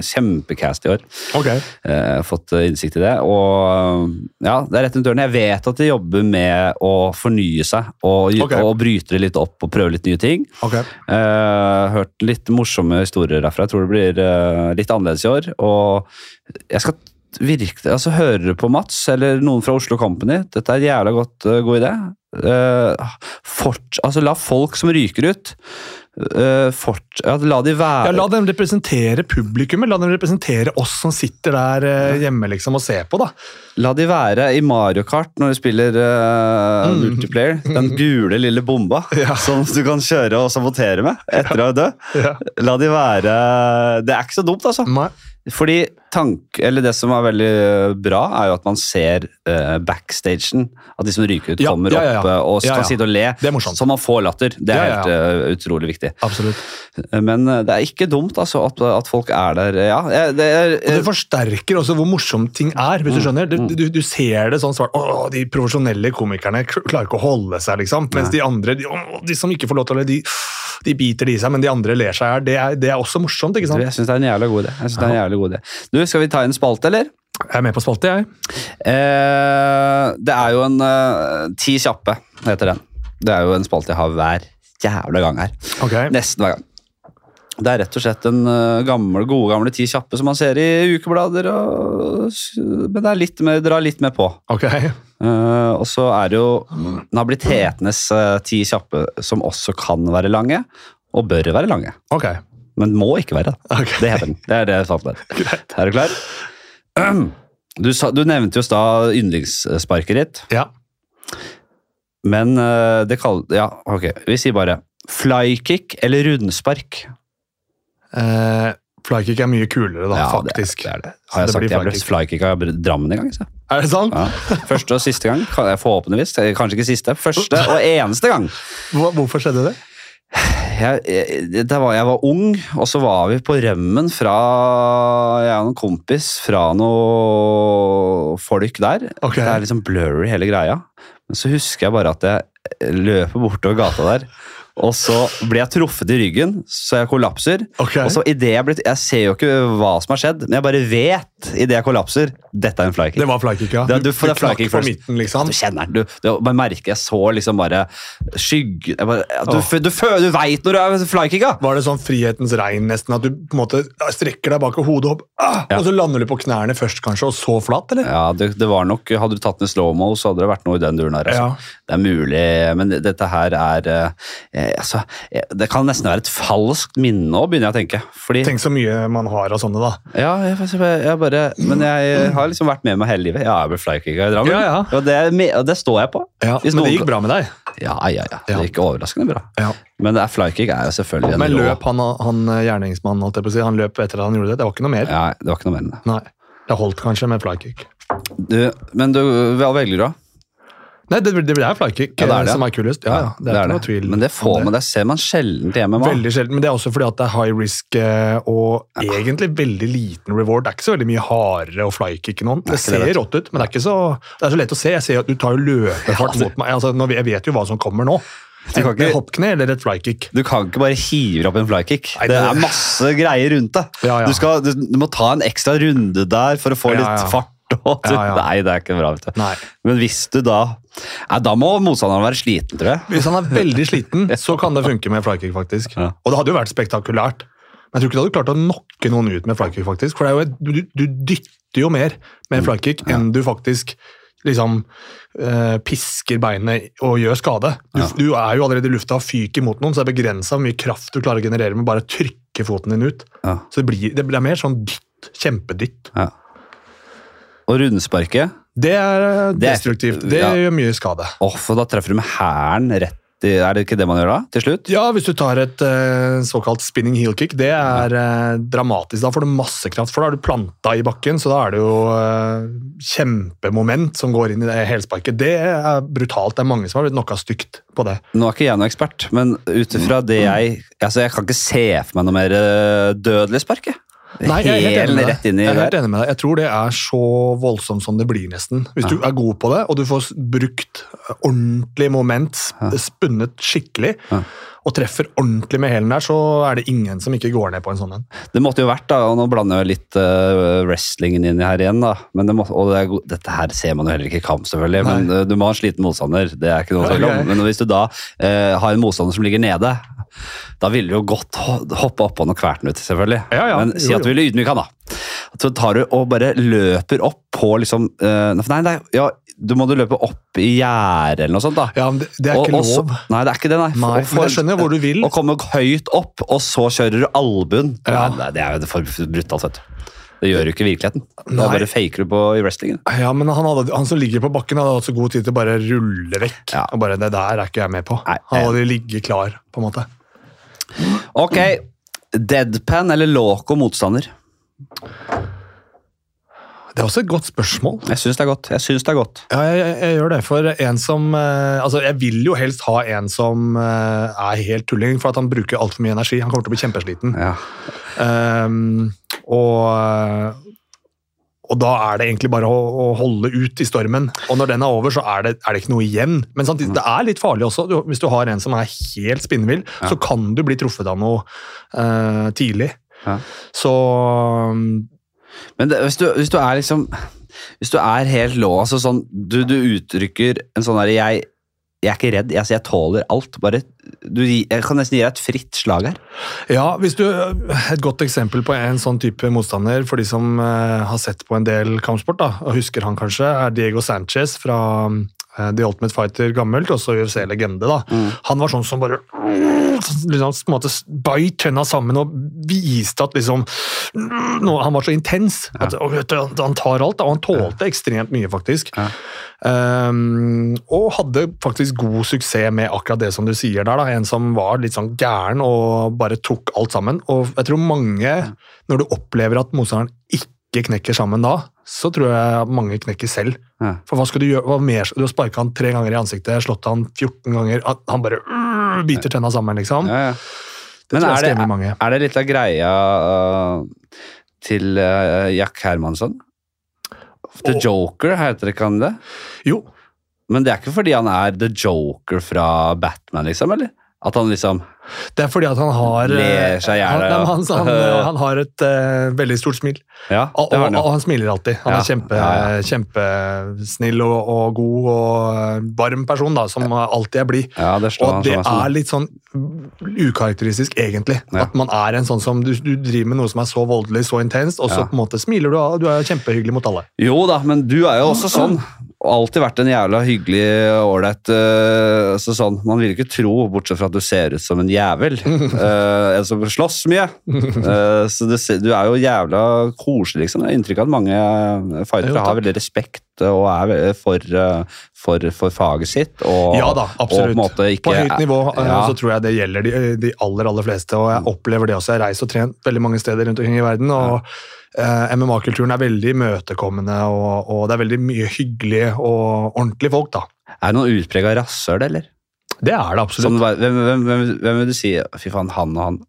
Kjempecast i år. Okay. Uh, fått eh, innsikt i det. Og ja, det er rett rundt døren. Jeg vet at de jobber med å fornye seg og, okay. og bryte det litt opp og prøve litt nye ting. Okay. Uh, hørt litt morsomme historier derfra. Jeg tror det blir uh, litt annerledes i år. Og jeg skal virkelig altså Hører du på Mats eller noen fra Oslo Company? Dette er en jævla godt, eh, god idé. Uh, fort, altså La folk som ryker ut eh, fort, ja, La de være Ja, La dem representere publikummet. La dem representere oss som sitter der uh, hjemme liksom og ser på. da. La de være i Mario Kart når du spiller uh, Mm. multiplayer. Den gule lille bomba Ja. som du kan kjøre og sabotere med etter å dø. dødd. La de være Det er ikke så dumt, altså. Nei. Fordi tank, eller Det som er veldig bra, er jo at man ser uh, backstagen. At de som ryker ut, Ja, kommer ja, ja, opp uh, og kan sitte og le. Så man får latter. Det er helt uh, utrolig viktig. Absolutt. Men eh, det er ikke dumt altså, at, at folk er der. Ja, eh, det er, Og det forsterker også hvor morsomt ting er. hvis Du skjønner. Mm. Du, du, du ser det sånn svart Å, De profesjonelle komikerne klarer ikke å holde seg, liksom. Mens de andre, de, å, de som ikke får lov til å le, de, de biter det i seg, men de andre ler seg i hjel. Det, er- det er også morsomt. ikke sant? Jeg syns det er en jævla god idé. Jeg synes det er en jævla god idé. Du, Skal vi ta en spalte, eller? Jeg er med på spalte, jeg. Eh, det er jo en eh, Ti kjappe, heter den. Det er jo en spalte jeg har hver jævla gang her. Ok. Nesten hver gang. Det er rett og slett den gamle, gode gamle Ti kjappe som man ser i ukeblader. Og, men det er litt mer, drar litt mer på. Ok. Uh, og så er det jo blitt hetenes eh, Ti kjappe som også kan være lange, og bør være lange. Ok. Men må ikke være det. Ok. Det heter den. Det er det jeg fant Greit. Er du klar? Du, sa, du nevnte jo i stad yndlingssparket ditt, Ja. men uh, det kalles Ja, ok. Vi sier bare flykick eller rundspark. Eh, Flykick er mye kulere, da, Ja, faktisk. Det er det. Har jeg det sagt jeg ble flykick. av Drammen en gang? Så. Er det sant? Ja. Første og siste gang. Forhåpentligvis. Kanskje ikke siste. Første og eneste gang. Hvorfor skjedde det? Jeg, jeg, da var, jeg var ung, og så var vi på rømmen fra Jeg og en kompis fra noe folk der. Okay. Det er liksom blurry hele greia. Men så husker jeg bare at jeg løper bortover gata der, og så blir jeg truffet i ryggen, så jeg kollapser. Okay. Og så i det jeg, blir, jeg ser jo ikke hva som har skjedd, men jeg bare vet idet jeg kollapser dette er en flykick. Det var flykick, ja. Det du får det er knakk på midten, liksom. Du kjenner den. Du, du merker jeg så liksom bare skygge bare, Du, oh. du, du veit når du er flykicka! Var det sånn frihetens regn, nesten? At du på en måte strekker deg bak og hodet opp, ah, Ja. og så lander du på knærne først, kanskje, og så flat, eller? Ja, det, det var nok, Hadde du tatt den i slow-mo, så hadde det vært noe i den duren her. Altså. Ja. Det er mulig, men dette her er eh, altså, eh, Det kan nesten være et falskt minne òg, begynner jeg å tenke. Fordi, Tenk så mye man har av sånne, da. ja, jeg, jeg, jeg bare, Men jeg har liksom vært med meg hele livet. Ja, jeg ble flykicka i Drammen. Ja, ja. Og, det, er og det står jeg på. Ja, men det gikk bra med deg. Ja, ja, ja. Det gikk overraskende bra. Ja. Men det er flykick er jo selvfølgelig en Men løp han, han eh, gjerningsmannen, holdt jeg på å si, han løp etter at han gjorde det? Det var ikke noe mer? Ja, det var ikke noe mer enn det. Nei. Det holdt kanskje med flykick. Du, men du, hva velger du, da? Nei, det, det er flykick Ja, det er eh, det. som er kulest. Ja, ja, det er, ikke noe tvil Men det, får, man, det ser man sjelden til MMA. Veldig sjelden, men det er også fordi at det er high risk og og egentlig veldig liten reward. Det er ikke så veldig mye hardere å flykicke noen. Det er Det det, ser rått ut, men det er ikke så, det er så lett å se. Jeg ser at du tar jo løpefart Ja, mot meg. Altså, jeg vet jo hva som kommer nå. Du kan ikke- hoppkne eller et flykick. Du kan ikke bare hive opp en flykick. Det det- er masse greier rundt det. Ja, ja. Du, skal, du, du må ta en ekstra runde der for å få Ja, litt ja. fart. Og, Ja, ja. Nei, det er ikke bra. vet du. Men hvis du da Nei, Da må motstanderen være sliten, tror jeg. Hvis han er veldig sliten, så kan det funke med flykick, faktisk. Ja. Og det hadde jo vært spektakulært. Men jeg tror ikke du hadde klart å knocke noen ut med flykick, faktisk. For et, du, du dytter jo mer med flykick enn du faktisk liksom eh, pisker beinet og gjør skade. Du, Ja. du er jo allerede i lufta og fyker mot noen, så det er begrensa hvor mye kraft du klarer å generere med bare å trykke foten din ut. Så det blir, det blir mer sånn dytt. Kjempedytt. Ja. Og rundsparket Det er eh, Det er- destruktivt. Det ja. gjør mye skade. Åh, for Da treffer du med hælen rett er det ikke det man gjør da, til slutt? Ja, hvis du tar et uh, såkalt spinning heel kick, det er uh, dramatisk. Da får du masse kraft, for da er du planta i bakken, så da er det jo uh, kjempemoment som går inn i det helsparket. Det er brutalt. Det er mange som har blitt knocka stygt på det. Nå er ikke jeg noen ekspert, men ut ifra det jeg Altså, jeg kan ikke se for meg noe mer dødelig spark, jeg. Nei, jeg er helt enig med deg. Jeg er helt enig med deg. Jeg tror det er så voldsomt som det blir, nesten. Hvis du er god på det, og du får brukt ordentlig moment, spunnet skikkelig, Ja. og treffer ordentlig med hælen der, så er det ingen som ikke går ned på en sånn en. Det måtte jo vært, da, og nå blander jeg litt uh, wrestlingen inn i her igjen, da. Men det må, og det er, dette her ser man jo heller ikke i kamp, selvfølgelig, men Nei. eh, du må ha en sliten motstander. Det er ikke noe tvil om. Men hvis du da uh, har en motstander som ligger nede, da ville du jo godt ho hoppe oppå og kvært den ut, selvfølgelig. Ja, ja. Men si at du ville ydmyke han, da. Så tar du og bare løper opp på liksom eh, Nei, nei, ja, du må du løpe opp i gjerdet eller noe sånt, da. Ja, men det, det er Og- ikke og så- Nei, det er ikke det, nei. Nei, For- men jeg skjønner hvor du vil. Å komme høyt opp, og så kjører du albuen. Ja. Nei, det er jo for brutalt, vet du. Det gjør du ikke virkeligheten. Da Nei. bare faker du på i wrestlingen. Ja, men han, hadde, han som ligger på bakken, hadde hatt så god tid til å bare rulle vekk. Ja. Og bare, Det der er ikke jeg med på. Nei, Han hadde ligget klar, på en måte. Ok, deadpan eller loco motstander? Det er også et godt spørsmål. Jeg syns det er godt. Jeg synes det er godt. Ja, jeg, jeg, jeg gjør det. For en som eh, Altså, jeg vil jo helst ha en som eh, er helt tulling, for at han bruker altfor mye energi. Han kommer til å bli kjempesliten. Ja. Um, og og da er det egentlig bare å, å holde ut i stormen. Og når den er over, så er det, er det ikke noe igjen. Men samtidig, det er litt farlig også. Du, hvis du har en som er helt spinnvill, Ja. så kan du bli truffet av noe uh, tidlig. Ja. Så um, Men det, hvis, du, hvis du er liksom Hvis du er helt låst og sånn Du, du uttrykker en sånn derre jeg, jeg er ikke redd, jeg, jeg tåler alt. Bare du, Jeg kan nesten gi deg et fritt slag her. Ja, hvis du, Et godt eksempel på en sånn type motstander for de som eh, har sett på en del kampsport, da, og husker han kanskje, er Diego Sanchez fra eh, The Ultimate Fighter gammelt, også UFC-legende. da. Mm. Han var sånn som bare liksom, på en måte beit tenna sammen og viste at liksom nå, Han var så intens. At, og du, han tar alt, og han tålte ekstremt mye, faktisk. Um, og hadde faktisk god suksess med akkurat det som du sier der. da, En som var litt sånn gæren og bare tok alt sammen. Og jeg tror mange, når du opplever at motstanderen ikke knekker sammen da, så tror jeg mange knekker selv. For hva skal du gjøre? Hva mer? Du har sparka han tre ganger i ansiktet, slått han 14 ganger. Han- Han bare biter tenna sammen, liksom. Ja, ja. Det Men tror jeg er det, skremmer mange. er det litt av greia uh, til uh, Jack Hermansson? The oh. Joker, heter ikke han det? Jo, Men det er ikke fordi han er The Joker fra Batman, liksom? eller? At han liksom det er fordi at han har Ler seg i hjel, han, han, han, han har et uh, veldig stort smil. Ja, Og, og, han og han smiler alltid. Han Ja, er kjempe, ja, kjempesnill og, og god og eh, varm person, da, som alltid er blid. Ja, Og det er litt sånn ukarakteristisk, egentlig. At man er en sånn som du, du driver med noe som er så voldelig, så intenst, og så på en måte smiler du, og du er kjempehyggelig mot alle. Jo da, men du er jo også sånn. Alltid vært en jævla hyggelig, ålreit uh, altså sånn. Man vil ikke tro, bortsett fra at du ser ut som en jævel. Uh, en som slåss mye. Uh, så du, du er jo jævla koselig, liksom. Jeg har inntrykk av at mange fightere har veldig respekt og er for, for, for faget sitt. Og, Ja da, på absolutt. måte ikke På høyt nivå Ja. så tror jeg det gjelder de, de aller aller fleste, og jeg opplever det også. Jeg reiser og trent veldig mange steder rundt omkring i verden, og eh, MMA-kulturen er veldig imøtekommende, og, og det er veldig mye hyggelige og ordentlige folk, da. Er det noen utprega rasshøl, eller? Det er det absolutt. Som, hvem, hvem, hvem, hvem vil du si Fy faen, han og han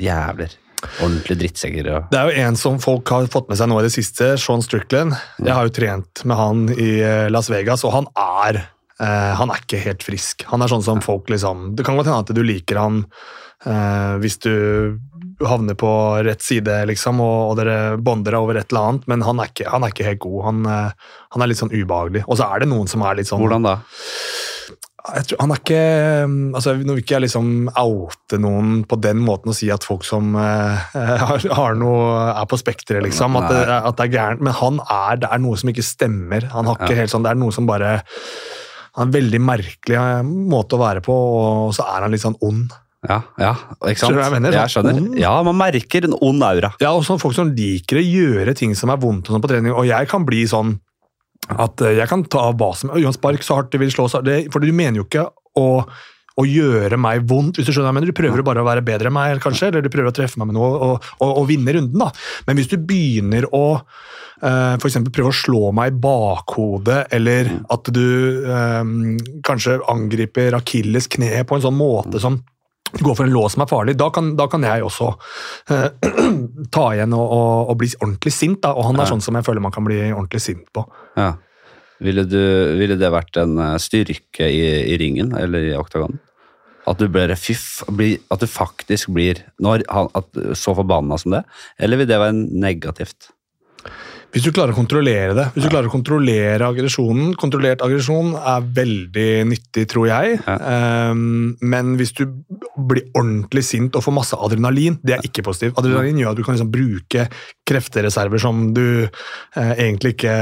jævler. Ordentlige drittsekker. Og, Det er jo en som folk har fått med seg nå i det siste, Sean Strickland. Jeg har jo trent med han i eh, Las Vegas, og han er eh, han er ikke helt frisk. Han er sånn som folk liksom Det kan godt hende at du liker han eh, hvis du havner på rett side, liksom, og, og dere bonder over et eller annet, men han er ikke, han er ikke helt god. Han, eh, han er litt sånn ubehagelig. Og så er det noen som er litt sånn hvordan da? jeg tror, han er ikke altså Nå vil ikke jeg liksom oute noen på den måten og si at folk som eh, har, har noe, er på spekteret, liksom. At det, at det er gærent. Men han er, det er noe som ikke stemmer. Han har ikke Ja. helt sånn, Det er noe som bare Han har en veldig merkelig eh, måte å være på, og så er han litt sånn ond. Ja, ja, ikke sant? Skjønner du hva jeg mener? Jeg skjønner. Ond? Ja, man merker en ond aura. Ja, og sånn folk som liker å gjøre ting som er vondt og sånn på trening. Og jeg kan bli sånn at eh, jeg kan ta hva som Johan Spark så hardt du vil slå så det, For du mener jo ikke å, å gjøre meg vondt. hvis Du skjønner, men du prøver bare å være bedre enn meg, kanskje, eller du prøver å treffe meg med noe og, og, og vinne runden. da. Men hvis du begynner å uh, f.eks. prøve å slå meg i bakhodet, eller at du um, kanskje angriper akilles kne på en sånn måte som går for en lås som er farlig, da kan, da kan jeg også eh, ta igjen og, og, og, bli ordentlig sint. Da. Og han er Ja. sånn som jeg føler man kan bli ordentlig sint på. Ja. Ville, du, ville det vært en eh, styrke i, i ringen eller i oktagonen? At du, ble, fiff, bli, at du faktisk blir når at, så forbanna som det? Eller vil det være negativt? Hvis du klarer å kontrollere det, hvis du klarer å kontrollere aggresjonen Kontrollert aggresjon er veldig nyttig, tror jeg. Um, men hvis du blir ordentlig sint og får masse adrenalin, det er ikke positivt. Adrenalin gjør at du kan liksom bruke kreftereserver som du eh, egentlig ikke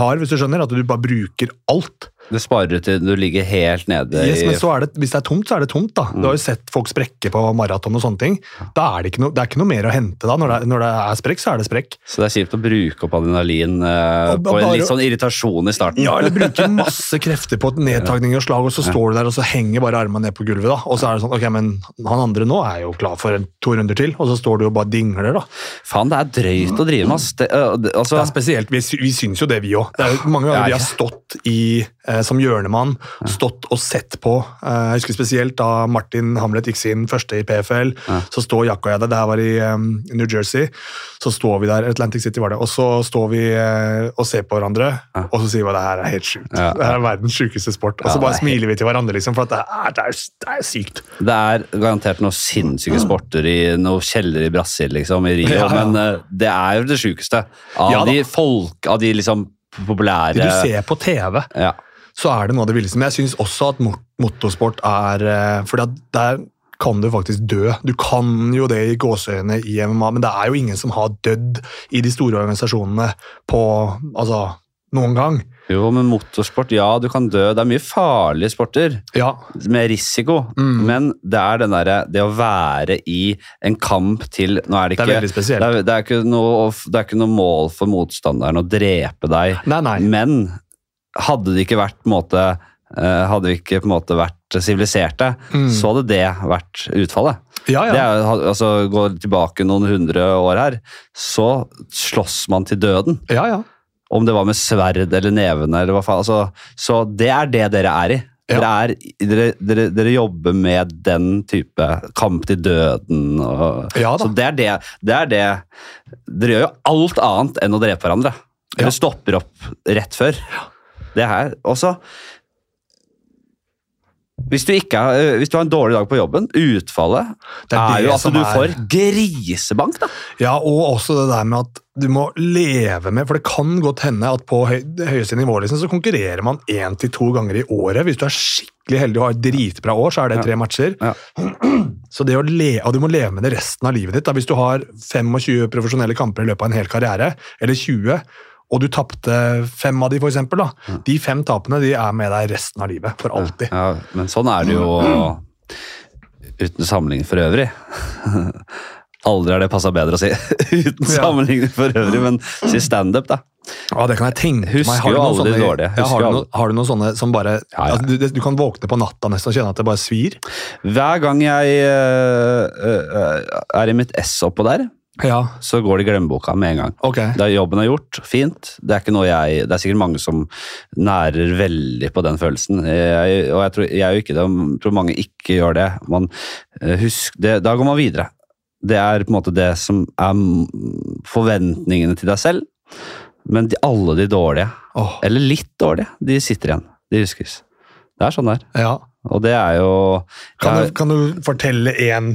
har, hvis du skjønner. At du bare bruker alt. Det sparer til du ligger helt nede Yes, i men så det, hvis det er tomt, så er det tomt. da. Du har jo sett folk sprekke på maraton og sånne ting. Da er det ikke no, det er ikke noe mer å hente da. Når det, når det er sprekk, så er det sprekk. Så det er kjipt å bruke opp adrenalin eh, Og på en bare- litt sånn irritasjon i starten. Ja, eller bruke masse krefter på nedtagning og slag, og så står du der og så henger bare armene ned på gulvet. da. Og så er det sånn, ok, men han andre nå er jo klar for en, to runder til, og så står du og bare dingler. da. Faen, det er drøyt å drive med, ass. Det, øh, altså, Det er spesielt, Vi, vi syns jo det, vi òg. Mange ganger Ja, vi har stått i, eh, som hjørnemann, stått og sett på. Eh, jeg husker spesielt da Martin Hamlet gikk sin første i PFL. Så står Jack og jeg der, det her var i eh, New Jersey. Så står vi der, Atlantic City var det, og så står vi eh, og ser på hverandre, og så sier vi at det her er helt sjukt. Det her er verdens sjukeste sport. Og så bare er smiler vi til hverandre, liksom, for at det er, det er, det er sykt. det er garantert noen sinnssyke sporter i noen kjeller i Brasil, liksom, i Rio, Ja, ja. men det er jo det sjukeste. Av Ja de folk, av de liksom populære du ser på TV, ja. Så er det noe av det villeste. Men jeg syns også at motorsport er For der kan du faktisk dø. Du kan jo det i gåseøyne i MMA, men det er jo ingen som har dødd i de store organisasjonene på altså, noen gang. Jo, men motorsport, ja, du kan dø. Det er mye farlige sporter Ja, med risiko, Mm. men det er den derre Det å være i en kamp til Nå er det det er veldig spesielt. det er, det, er ikke noe, det er ikke noe mål for motstanderen å drepe deg, Nei, nei. men hadde det ikke vært måte eh, Hadde vi ikke på en måte vært siviliserte, Mm. så hadde det vært utfallet. Ja, ja. er, altså, Går tilbake noen hundre år her, så slåss man til døden. ja, ja. Om det var med sverd eller nevene eller hva faen. Altså, så det er det dere er i. Ja. Dere, er, dere, dere, dere jobber med den type kamp til døden. Og, Ja da. så det er det, det er det Dere gjør jo alt annet enn å drepe hverandre. Dere Ja. stopper opp rett før. Det her også hvis du, ikke øh, hvis du har en dårlig dag på jobben, utfallet Det er er, jo at du er- får grisebank. da. Ja, og også det der med at du må leve med For det kan godt hende at på høy, høyeste nivå liksom, så konkurrerer man én til to ganger i året. Hvis du er skikkelig heldig og har et dritbra år, så er det tre matcher. Ja. Så det å le, og du må leve med det resten av livet ditt. Da. Hvis du har 25 profesjonelle kamper i løpet av en hel karriere, eller 20, og du tapte fem av de, for eksempel, da. De fem tapene de er med deg resten av livet. For alltid. Ja, men sånn er det jo uten sammenligning for øvrig. Aldri har det passa bedre å si uten Ja. sammenligning for øvrig, men si standup, da. Ja, det kan jeg tenke Husker meg. Har du noen sånne- dårlige. Ja, har, du noen, har du noen sånne som bare Ja, ja. Altså, du, du kan våkne på natta nesten og kjenne at det bare svir? Hver gang jeg øh, øh, er i mitt ess oppå der, Ja, så går det i glemmeboka med en gang. Okay. Da jobben er gjort, fint. Det er jeg, det er sikkert mange som nærer veldig på den følelsen. Jeg, og jeg tror, jeg er ikke det, jeg tror mange ikke gjør det. Man, eh, husk, det. Da går man videre. Det er på en måte det som er forventningene til deg selv. Men de, alle de dårlige, oh. eller litt dårlige, de sitter igjen. De huskes. Det er sånn det er. ja. Og det er jo Kan, du, kan du fortelle en,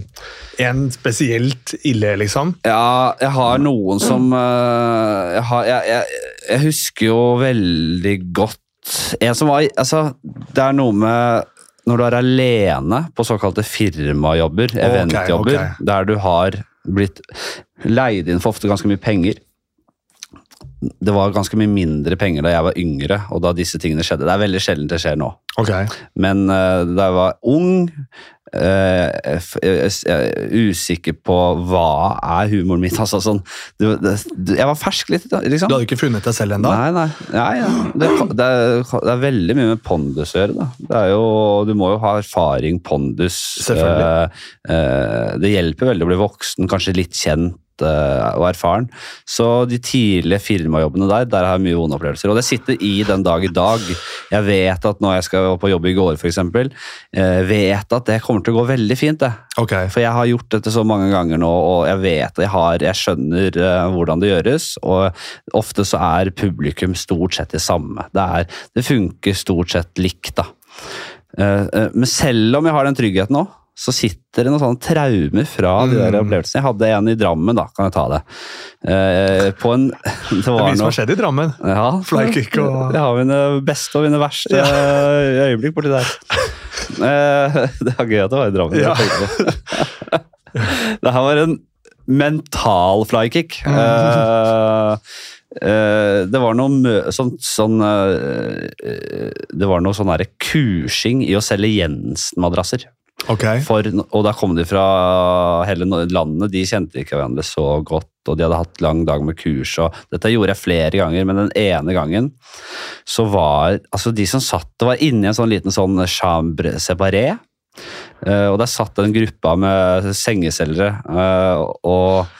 en spesielt ille, liksom? Ja, jeg har noen som øh, jeg, har, jeg, jeg, jeg husker jo veldig godt En som var Altså, det er noe med når du er alene på såkalte firmajobber, eventjobber, ok. der du har blitt leid inn for ofte ganske mye penger. Det var ganske mye mindre penger da jeg var yngre, og da disse tingene skjedde. Det er veldig sjelden det skjer nå. Ok. Men uh, da jeg var ung, uh, jeg er usikker på hva er humoren min. Altså, sånn, det, det, jeg var fersk litt, liksom. Du hadde ikke funnet deg selv ennå? Nei, nei. nei ja. det, det, er, det er veldig mye med pondus å gjøre. Da. Det er jo, du må jo ha erfaring, pondus. Selvfølgelig. eh, det hjelper veldig å bli voksen, kanskje litt kjent og erfaren. Så de tidlige firmajobbene der, der har jeg mye vonde opplevelser. Og det sitter i den dag i dag. Jeg vet at når jeg skal på jobb i går, f.eks., eh, vet at det kommer til å gå veldig fint. det. Okay. For jeg har gjort dette så mange ganger nå, og jeg vet jeg, har, jeg skjønner eh, hvordan det gjøres. Og ofte så er publikum stort sett det samme. Det, er, det funker stort sett likt, da. Eh, eh, men selv om jeg har den tryggheten nå, så sitter det noen sånne traumer fra de der Mm. opplevelsene. Jeg hadde en i Drammen, da, kan jeg ta det. Eh, på en Det var mye som har skjedd i Drammen. ja, Flykick og- Jeg har mine beste og mine verste ja. øyeblikk borti der. Eh, det var gøy at det var i Drammen. Ja. det her var en mental flykick. Eh, eh, det var noe sånn, sånn eh, eh, Det var noe sånn kursing i å selge Jensen-madrasser. Ok. For, og da kom de fra hele landet, de kjente ikke hverandre så godt, og de hadde hatt lang dag med kurs. og Dette gjorde jeg flere ganger, men den ene gangen så var altså de som satt, og var inni en sånn liten sånn chambre séparé, eh, og der satt en gruppe med sengeselgere, eh, og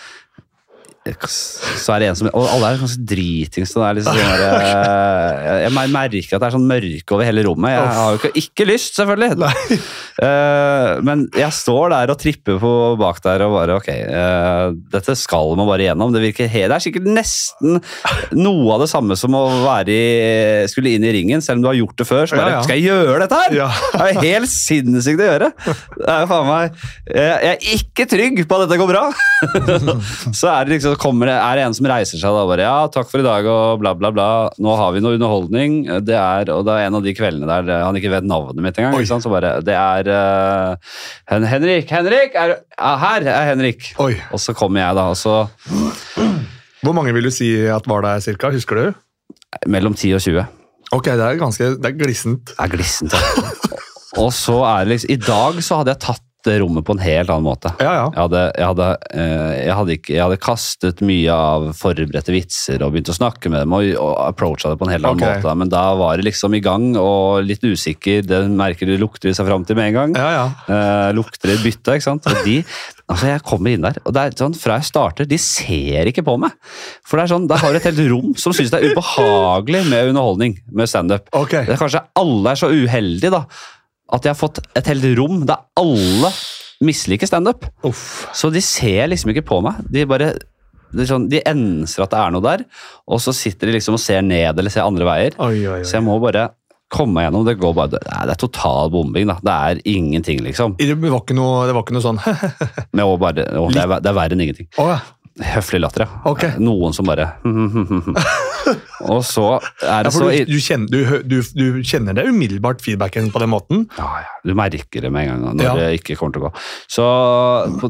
så er det en som Og alle er ganske dritings. så er liksom sånn der, eh, jeg merker at det er sånn mørke over hele rommet. Jeg har jo ikke, ikke lyst, selvfølgelig. Nei. Eh, men jeg står der og tripper på bak der og bare ok, uh, dette skal man bare gjennom. Det, virker helt, det er sikkert nesten noe av det samme som å være i, skulle inn i ringen, selv om du har gjort det før. Så bare, Ja, ja. Skal jeg gjøre dette her?! Ja. Det er helt sinnssykt å gjøre. Det er jo faen meg Jeg jeg er ikke trygg på at dette går bra. så er det liksom, kommer det, er det en som reiser seg da bare Ja, takk for i dag og bla, bla, bla. Nå har vi noe underholdning. Det er, og det er en av de kveldene der eh, han ikke vet navnet mitt engang. Så bare Det er Hen Henrik! Henrik! Er, her er Henrik! Oi. Og så kommer jeg, da. Og så Hvor mange vil du si at var der cirka? Husker du? mellom 10 og 20. Ok, det er ganske det er glissent. Det er glissent. ja. og så er det liksom I dag så hadde jeg tatt rommet på en helt annen måte. Ja, ja. Jeg hadde, jeg, hadde, eh, jeg, hadde ikke, jeg hadde kastet mye av forberedte vitser og begynt å snakke med dem og, og approacha det på en helt annen okay. måte. Men da var det liksom i gang og litt usikker. Det merker du lukter seg fram til med en gang. Ja, ja. Eh, lukter et bytte, ikke sant. Og de, altså jeg kommer inn der, og det er sånn, fra jeg starter, de ser ikke på meg. For det er sånn, Da har du et helt rom som syns det er ubehagelig med underholdning, med standup. Ok. Det er Kanskje alle er så uheldige da, at jeg har fått et helt rom der alle misliker standup. Så de ser liksom ikke på meg. De bare det sånn, de enser at det er noe der, og så sitter de liksom og ser ned eller ser andre veier. Oi, oi, Så jeg må bare komme meg gjennom. Det går bare, det er, det er total bombing. da. Det er ingenting, liksom. Det var ikke noe, det var ikke noe sånn Men bare, å, det, er, det er verre enn ingenting. Oh, ja. Høflig latter, ja. Okay. Noen som bare Og så er det ja, så du, du, kjenner, du, du, du kjenner det umiddelbart, feedbacken på den måten? Ja, ja. Du merker det med en gang når Ja. det ikke kommer til å gå. Så, på,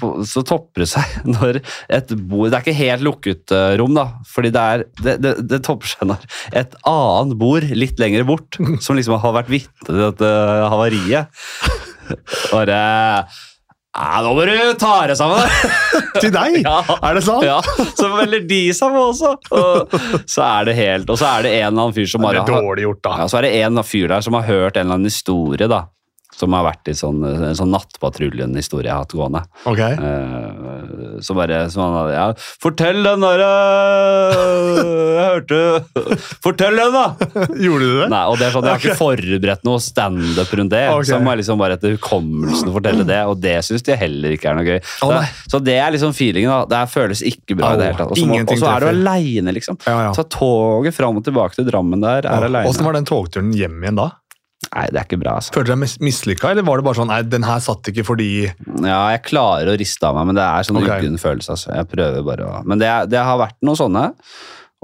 på, så topper det seg når et bord Det er ikke helt lukket eh, rom, da. Fordi det, er, det, det, det topper seg når et annet bord litt lenger bort, som liksom har vært vitne til dette havariet, bare ja, nå må du ta deg sammen! Til deg? Ja. Er det sant? Ja, så melder de seg på også. Og så er det helt, og så er det en eller annen fyr som bare har dårlig gjort, da. ja, så er det en fyr der som har hørt en eller annen historie, da. Som har vært i sånn, en sånn Nattpatruljen-historie jeg har hatt gående. Okay. Uh, så bare så han ja, Fortell den derre Jeg hørte Fortell den, da! Gjorde du det? Nei, og det er sånn, Jeg har ikke forberedt noe standup rundt det. Okay. Så må jeg liksom bare etter hukommelsen fortelle det, og det syns de heller ikke er noe gøy. Oh, så, så det er liksom feelingen. da, Det føles ikke bra. i det hele tatt. Og så er du aleine, liksom. Ja, ja. Så toget fram og tilbake til Drammen der er aleine. Åssen var den togturen hjem igjen da? Nei, det er ikke bra, altså. Følte du deg mis mislykka, eller var det bare sånn nei, den her satt ikke fordi Ja, jeg klarer å riste av meg, men det er sånn okay. uggen følelse. Altså. Jeg prøver bare å Men det, det har vært noen sånne,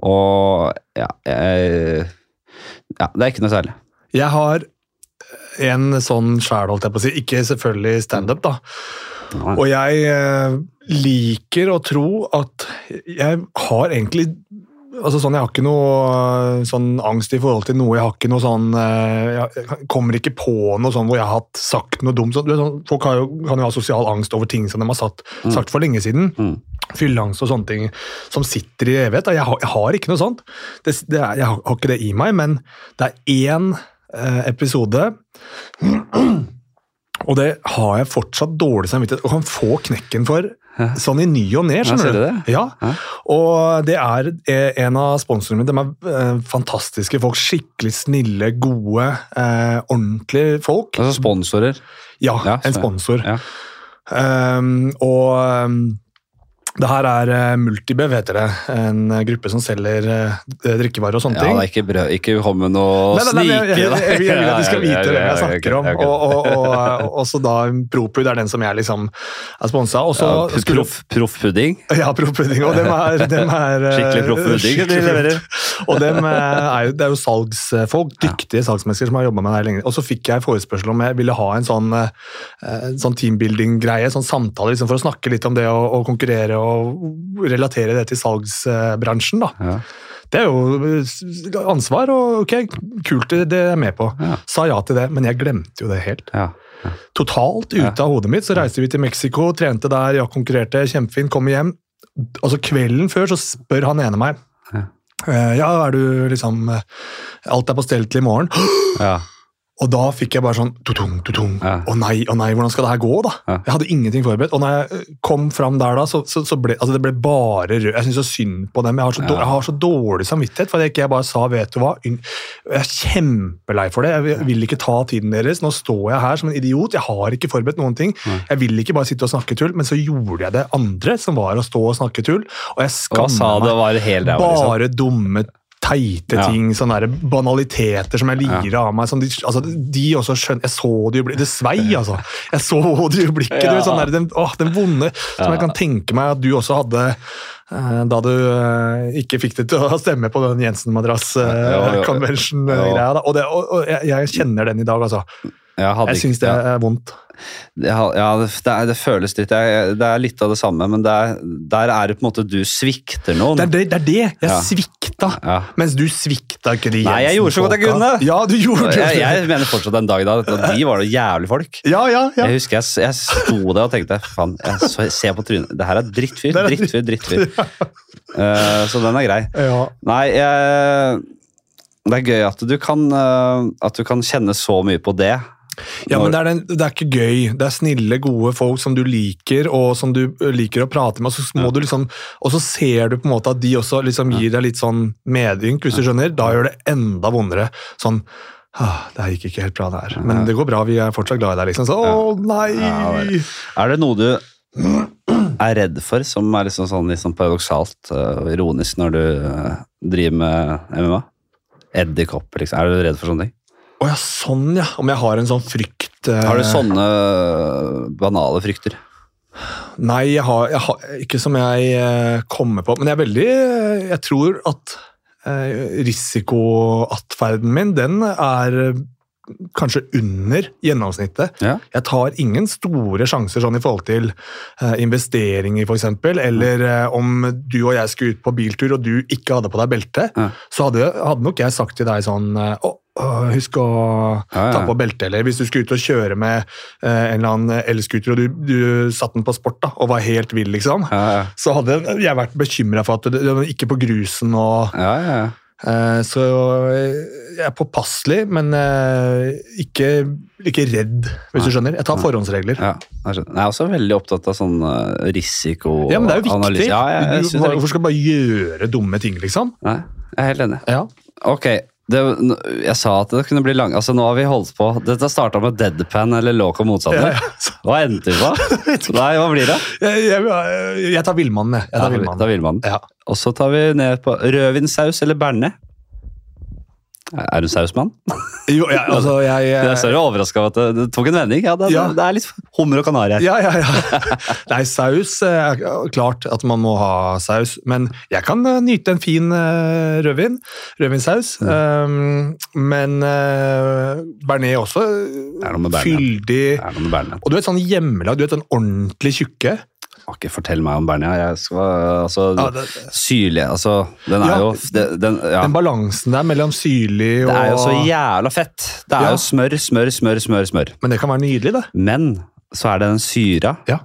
og ja, jeg, ja Det er ikke noe særlig. Jeg har en sånn sjæl, holdt jeg på å si. Ikke selvfølgelig standup, da. Og jeg eh, liker å tro at jeg har egentlig altså sånn, Jeg har ikke noe øh, sånn angst i forhold til noe. Jeg har ikke noe sånn øh, Jeg kommer ikke på noe sånn hvor jeg har sagt noe dumt. Sånn, folk har jo, kan jo ha sosial angst over ting som de har satt, sagt for lenge siden. Mm. Fylleangst og sånne ting som sitter i evighet. Jeg har, jeg har ikke noe sånt. Det, det er, jeg har, har ikke det i meg, men det er én eh, episode og det har jeg fortsatt dårlig samvittighet og kan få knekken for sånn i ny og ne. Ja, skjønner du du? det? Ja, Ja. og det er eh, en av sponsorene mine. De er eh, fantastiske folk. Skikkelig snille, gode, eh, ordentlige folk. Altså sponsorer. Ja, Ja, en sponsor. Ja. Um, og um, det her er uh, Multibev, heter det. En uh, gruppe som selger uh, drikkevarer og sånne Ja, ting. det er ikke brød. Ikke kom med noe snike. jeg, vil at de skal vite Ja, ja, hvem jeg snakker om. Og, og, og, og også da Propud er den som jeg liksom er sponsa Ja, Proffpudding. Proff proff. Ja, Propudding. Og dem er, dem er uh, Skikkelig proffpudding de leverer. Og dem uh, er jo, det er jo salgsfolk, dyktige salgsmennesker som har jobba med det her lenge. Og så fikk jeg forespørsel om jeg ville ha en sånn, uh, sånn teambuilding-greie, sånn samtale liksom for å snakke litt om det å, å konkurrere og relatere det til salgsbransjen. da. Ja. Det er jo ansvar, og ok, kult, det er jeg med på. Ja. Sa ja til det, men jeg glemte jo det helt. Ja. Totalt ute av hodet mitt. Så reiste vi til Mexico, trente der, ja, konkurrerte, kjempefint, kom hjem. Altså Kvelden før så spør han ene meg Ja. eh, Ja, er du liksom eh, Alt er på stell til i morgen. Ja. Og da fikk jeg bare sånn tutung, tutung. Ja. Å nei, å nei, hvordan skal det her gå, da? Ja. Jeg hadde ingenting forberedt. Og når jeg eh, kom fram der, da, så, så, så ble altså det ble bare rød. Jeg syns så synd på dem. Jeg har så, Ja. dårlig, jeg har så dårlig samvittighet for at jeg ikke bare sa 'vet du hva'. Jeg er kjempelei for det. Jeg vil- ikke ta tiden deres. Nå står jeg her som en idiot. Jeg har ikke forberedt noen ting. Jeg vil ikke bare sitte og snakke tull, men så gjorde jeg det andre, som var å stå og snakke tull. Og jeg skamma meg. var helt liksom? Bare dumme, teite Ja. ting, sånne banaliteter som jeg lirer av meg. Som de, altså, de også skjønner Jeg så det jo blikket Det svei, altså. Jeg så det jo i blikket. Ja. sånn der, den, åh, den vonde Som jeg kan tenke meg at du også hadde eh, da du eh, ikke fikk det til å stemme på den. Jensen-madrass-convention-greia. og, det- og, og jeg, jeg kjenner den i dag, altså. Jeg, Jeg syns det er vondt. Det, ja, det, det, føles litt jeg, Det er litt av det samme, men det er, der er det på en måte du svikter noen. Det er det, det, er det. jeg Ja. svikta. Ja. Mens du svikta ikke de Nei, jeg gjorde så godt jeg kunne. Ja, du gjorde det. Jeg, jeg mener fortsatt den dag i dag at de var noe jævlig folk. Ja, ja, ja. Jeg husker jeg, jeg sto der og tenkte faen, jeg så, se på trynet. Det her er drittfyr, drittfyr, drittfyr. Uh, så den er grei. ja. Nei, jeg, det er gøy at du, kan, eh, at du kan kjenne så mye på det. Ja, men det er, den, det er ikke gøy. Det er snille, gode folk som du liker, og som du liker å prate med. Og så, må du liksom, og så ser du på en måte at de også liksom gir deg litt sånn medynk, hvis du skjønner. Da gjør det enda vondere. Sånn ah, Det gikk ikke helt bra, det her. Men det går bra, vi er fortsatt glad i deg, liksom. Så, å nei! Ja. Er det noe du er redd for, som er liksom sånn sånn paradoksalt og ironisk når du eh, driver med MMA? Edderkopper, liksom. Er du redd for sånne ting? Å ja, sånn ja. Om jeg har en sånn frykt eh, Har du sånne eh, banale frykter? Nei, jeg har, jeg har ikke som jeg eh, kommer på. Men jeg er veldig eh, Jeg tror at eh, risikoatferden min, den er eh, kanskje under gjennomsnittet. Ja. Jeg tar ingen store sjanser sånn i forhold til uh, investeringer, f.eks. Eller uh, om du og jeg skulle ut på biltur, og du ikke hadde på deg belte, Ja. så hadde, hadde nok jeg sagt til deg sånn å, Husk å ta på belte, eller hvis du skulle ut og kjøre med eh, en eller annen elscooter, og du, du satte den på sport da, og var helt vill, liksom, så hadde jeg vært bekymra for at var ikke på grusen og ja, ja, ja. Eh, Så jeg er påpasselig, men eh, ikke, ikke redd, hvis du skjønner. Jeg tar forhåndsregler. ja. Jeg. Jeg er også veldig opptatt av sånn risikoanalyse. risiko... Ja, men det er jo viktig. Ja, jeg, jeg Du-. Hvorfor skal du bare gjøre dumme ting, liksom? Nei, jeg er helt enig. Ja. Ok, det, jeg sa at det kunne bli lang... Altså, nå har vi holdt på. Dette starta med deadpan eller loco og Ja, ja. Hva endte vi på? Nei, hva blir det? Jeg, jeg, jeg tar villmannen, jeg. jeg tar ja, villmannen. Og så tar vi ned på rødvinsaus eller bearnés. Er du sausmann? Jo, ja, altså, jeg, Jeg er overraska over at det, det tok en vending. Ja, det, Ja. det er litt hummer og kanari her. Ja, ja, ja. Nei, saus eh, er klart at man må ha saus, men jeg kan eh, nyte en fin eh, rødvin. Rødvinsaus. Um, men uh, bearnés også. er noe med bearnés. Fyldig. Det er noe med bearnés. Og du vet sånn hjemmelag, du vet sånn ordentlig tjukke. Ikke fortell meg om Bernia. Jeg skal, altså, Ja, det, Syrlig altså, Den er Ja, jo det, den, ja. Den balansen der mellom syrlig og Det er jo så jævla fett. Det er Ja. jo smør, smør, smør, smør. smør. Men det kan være nydelig, det. Men så er det den syra Ja.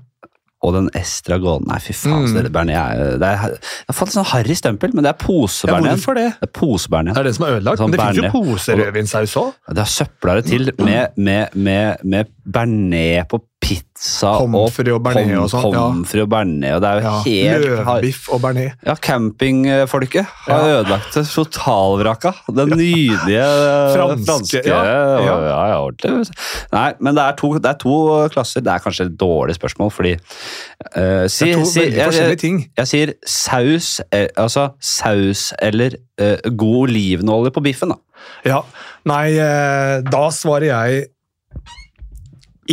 og den estragon Nei, fy faen. Mm. Det, Bernie er, det, er, Jeg har fått en sånn harry stempel, men det er Ja, pose-Bernie. hvorfor det? det er pose-Bernie. Det er det som er ødelagt. Sånn Men det finnes jo poserødvinsaus òg. Det har søpla det til med, med, med, med bearnés på pizza pomfri og bearnés og sånn, og bearnés, og det er jo Ja, helt Løvbiff og bearnés. Ja, campingfolket har Ja. ødelagt det totalvraka. Den nydelige eh, Franske, franske ja, ja, ja. ja, ordentlig. Nei, men det er, to, det er to klasser. Det er kanskje et dårlig spørsmål, fordi uh, si, Det er to si, veldig jeg, forskjellige jeg, ting. jeg sier saus, eh, altså saus eller uh, god olivenolje på biffen, da. Ja, Nei, da svarer jeg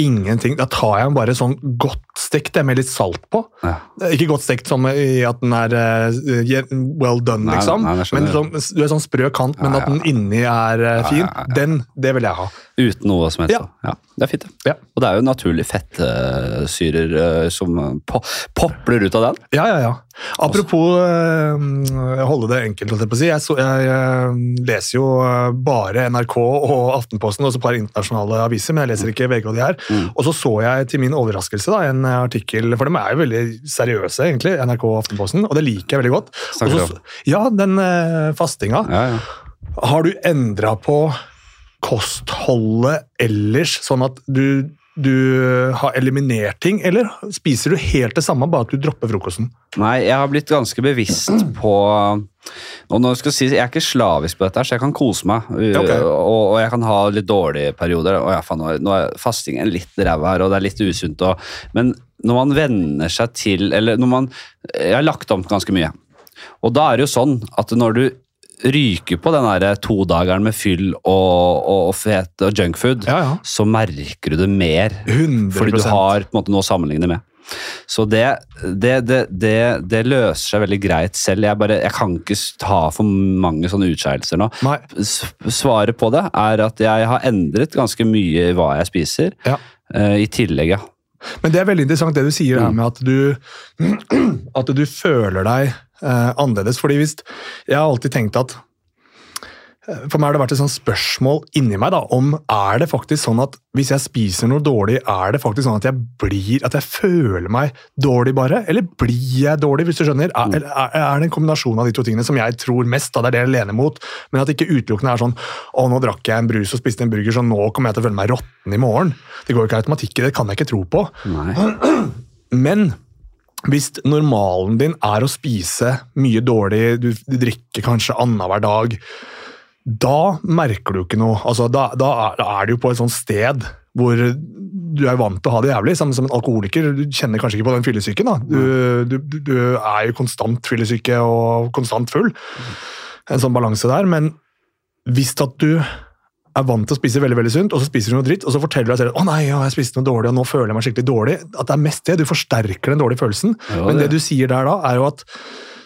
ingenting. Da tar jeg den bare sånn godt stekt det, med litt salt på. Ja. Eh, Ikke godt stekt som i at den er uh, well done, Nei, liksom. nei, men sånn, du er sånn sprø kant, men Ja, at den inni er uh, fin, den det vil jeg ha. Uten noe som helst. Ja. Ja, det er fint, det. Ja. Og det er jo naturlig fettsyrer uh, som po popler ut av den. Ja, ja, ja. Apropos uh, holde det enkelt, holdt jeg på å si. Jeg, så, jeg uh, leser jo bare NRK og Aftenposten og et par internasjonale aviser, men jeg leser ikke VG og de her. Mm. Og så så jeg til min overraskelse da, en artikkel, for de er jo veldig seriøse, egentlig, NRK og Aftenposten, og det liker jeg veldig godt. Også, ja, den eh, fastinga. Ja, ja. Har du endra på kostholdet ellers, sånn at du, du har eliminert ting, eller spiser du helt det samme, bare at du dropper frokosten? Nei, jeg har blitt ganske bevisst på og nå skal jeg, si, jeg er ikke slavisk på dette, så jeg kan kose meg. Okay. Og, og jeg kan ha litt dårlige perioder. Og ja, faen, nå er fastingen litt ræva her, og det er litt usunt. Og, men når man venner seg til Eller når man Jeg har lagt om ganske mye. Og da er det jo sånn at når du ryker på den der todageren med fyll og, og, og fet og junkfood, Ja, ja. så merker du det mer. 100%. Fordi du har på en måte noe å sammenligne med. Så det, det, det, det, det løser seg veldig greit selv. Jeg, bare, jeg kan ikke ta for mange sånne utskeielser nå. Nei. Svaret på det er at jeg har endret ganske mye i hva jeg spiser. Ja. Uh, I tillegg, ja. Men det er veldig interessant det du sier Mm. her med at du, at du føler deg eh, annerledes. fordi hvis, Jeg har alltid tenkt at eh, For meg har det vært et sånt spørsmål inni meg da, om er det faktisk sånn at hvis jeg spiser noe dårlig, er det faktisk sånn at jeg blir, at jeg føler meg dårlig bare? Eller blir jeg dårlig, hvis du skjønner? Er, er, er det en kombinasjon av de to tingene som jeg tror mest, da det er det jeg lener mot, men at ikke utelukkende er sånn å, nå drakk jeg en brus og spiste en burger, så nå kommer jeg til å føle meg råtten i morgen. Det går jo ikke automatikk i det, kan jeg ikke tro på. Nei. Men hvis normalen din er å spise mye dårlig, du, drikker kanskje annenhver dag, da merker du ikke noe. Altså, da, da, er, du jo på et sånt sted hvor du er vant til å ha det jævlig. Samme som en alkoholiker. Du kjenner kanskje ikke på den fyllesyken. du, du, du er jo konstant fyllesyke og konstant full. En sånn balanse der. Men hvis at du er vant til å spise veldig veldig sunt, og så spiser du noe dritt, og så forteller du deg selv å nei, ja, jeg spiste noe dårlig, og nå føler jeg meg skikkelig dårlig. At det er mest det. Du forsterker den dårlige følelsen. Ja, Men det du sier der da, er jo at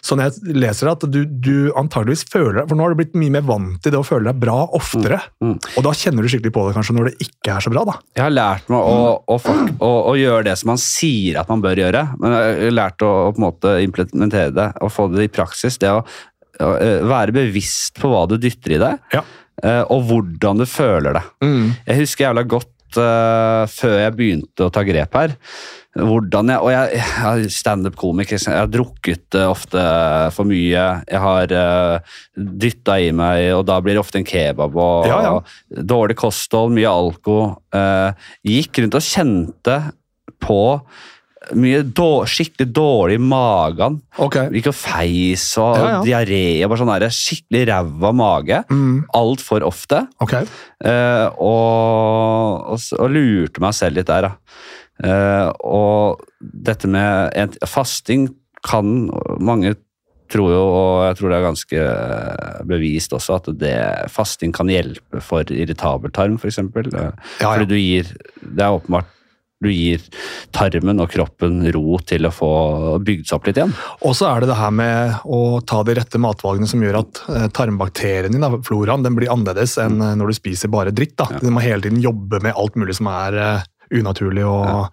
Sånn jeg leser det, at du, du antageligvis føler deg For nå har du blitt mye mer vant til det å føle deg bra oftere. Mm, Og da kjenner du skikkelig på det kanskje når det ikke er så bra. da. Jeg har lært meg å, å, å, å gjøre det som man sier at man bør gjøre. Men jeg har lært å, på en måte implementere det og få det i praksis. Det å, å eh, være bevisst på hva du dytter i deg, Ja. Eh, og hvordan du føler det. Jeg husker jævla godt uh, før jeg begynte å ta grep her. Hvordan jeg, og jeg, jeg er standup-komiker, jeg har drukket uh, ofte for mye. Jeg har uh, dytta i meg, og da blir det ofte en kebab. og Ja, ja. Dårlig kosthold, mye alko. Uh, gikk rundt og kjente på mye då, skikkelig dårlig i magen. Okay. Ikke feis og Ja, ja. diaré bare sånn der, skikkelig ræva mage. Mm, Altfor ofte. Okay. Eh, og, og, og lurte meg selv litt der, da. Eh, og dette med en, fasting kan mange tror jo, og jeg tror det er ganske eh, bevist også, at det, fasting kan hjelpe for irritabel tarm, f.eks. Ja, ja. Fordi du gir Det er åpenbart du gir tarmen og kroppen ro til å få bygd seg opp litt igjen. Og så er det det her med å ta de rette matvalgene som gjør at tarmbakterien din, floraen, den blir annerledes enn eh, når du spiser bare dritt. da. Ja. Du må hele tiden jobbe med alt mulig som er eh, unaturlig og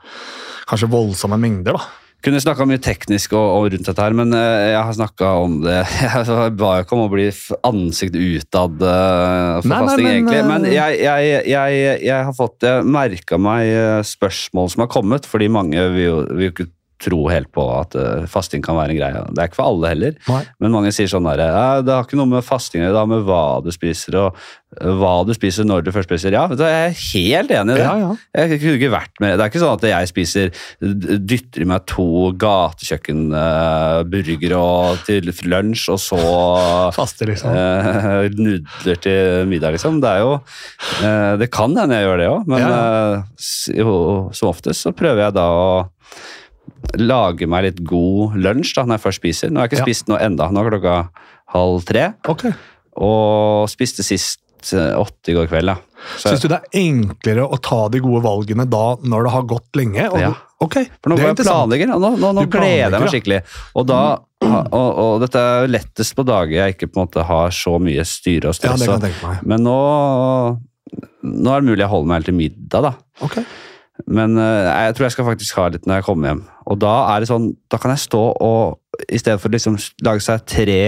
kanskje voldsomme mengder. da. Kunne snakka mye teknisk og, og rundt dette her, men eh, jeg har snakka om det Jeg ba ikke om å bli ansikt utad uh, for Nei, nei, fasting, men, egentlig. eh, Men jeg, jeg, jeg, jeg har fått Jeg merka meg spørsmål som har kommet, fordi mange vil jo ikke tro helt på at eh, fasting kan være en greie. Det er ikke for alle heller. Nei. Men mange sier sånn der, ja, det har ikke noe med fasting å gjøre, det har med hva du spiser, og eh, hva du spiser når du først spiser. Ja, jeg er helt enig i det. Ja, ja. Jeg kunne ikke vært med. Det er ikke sånn at jeg spiser dytter i meg to gatekjøkkenburgere til lunsj, og så Faste, liksom. Uh, nudler til middag, liksom. Det er jo uh, Det kan hende jeg gjør det òg, men eh, som oftest så prøver jeg da å lage meg litt god lunsj da, når jeg først spiser. Nå har jeg ikke Ja. spist noe enda. Nå er klokka halv tre, Okay. og spiste sist eh, åtte i går kveld. Da. Så, Syns du det er enklere å ta de gode valgene da når det har gått lenge? Og, Ja. Ok, For nå det går er jeg planlegger, og nå, nå, nå gleder jeg meg skikkelig. Og, da, og, og dette er lettest på dager jeg ikke på en måte har så mye styre og Ja, stress. det kan jeg meg. men nå, nå er det mulig jeg holder meg helt til middag, da. Okay. Men eh, jeg tror jeg skal faktisk ha litt når jeg kommer hjem. Og da er det sånn, da kan jeg stå og i stedet for å liksom lage seg tre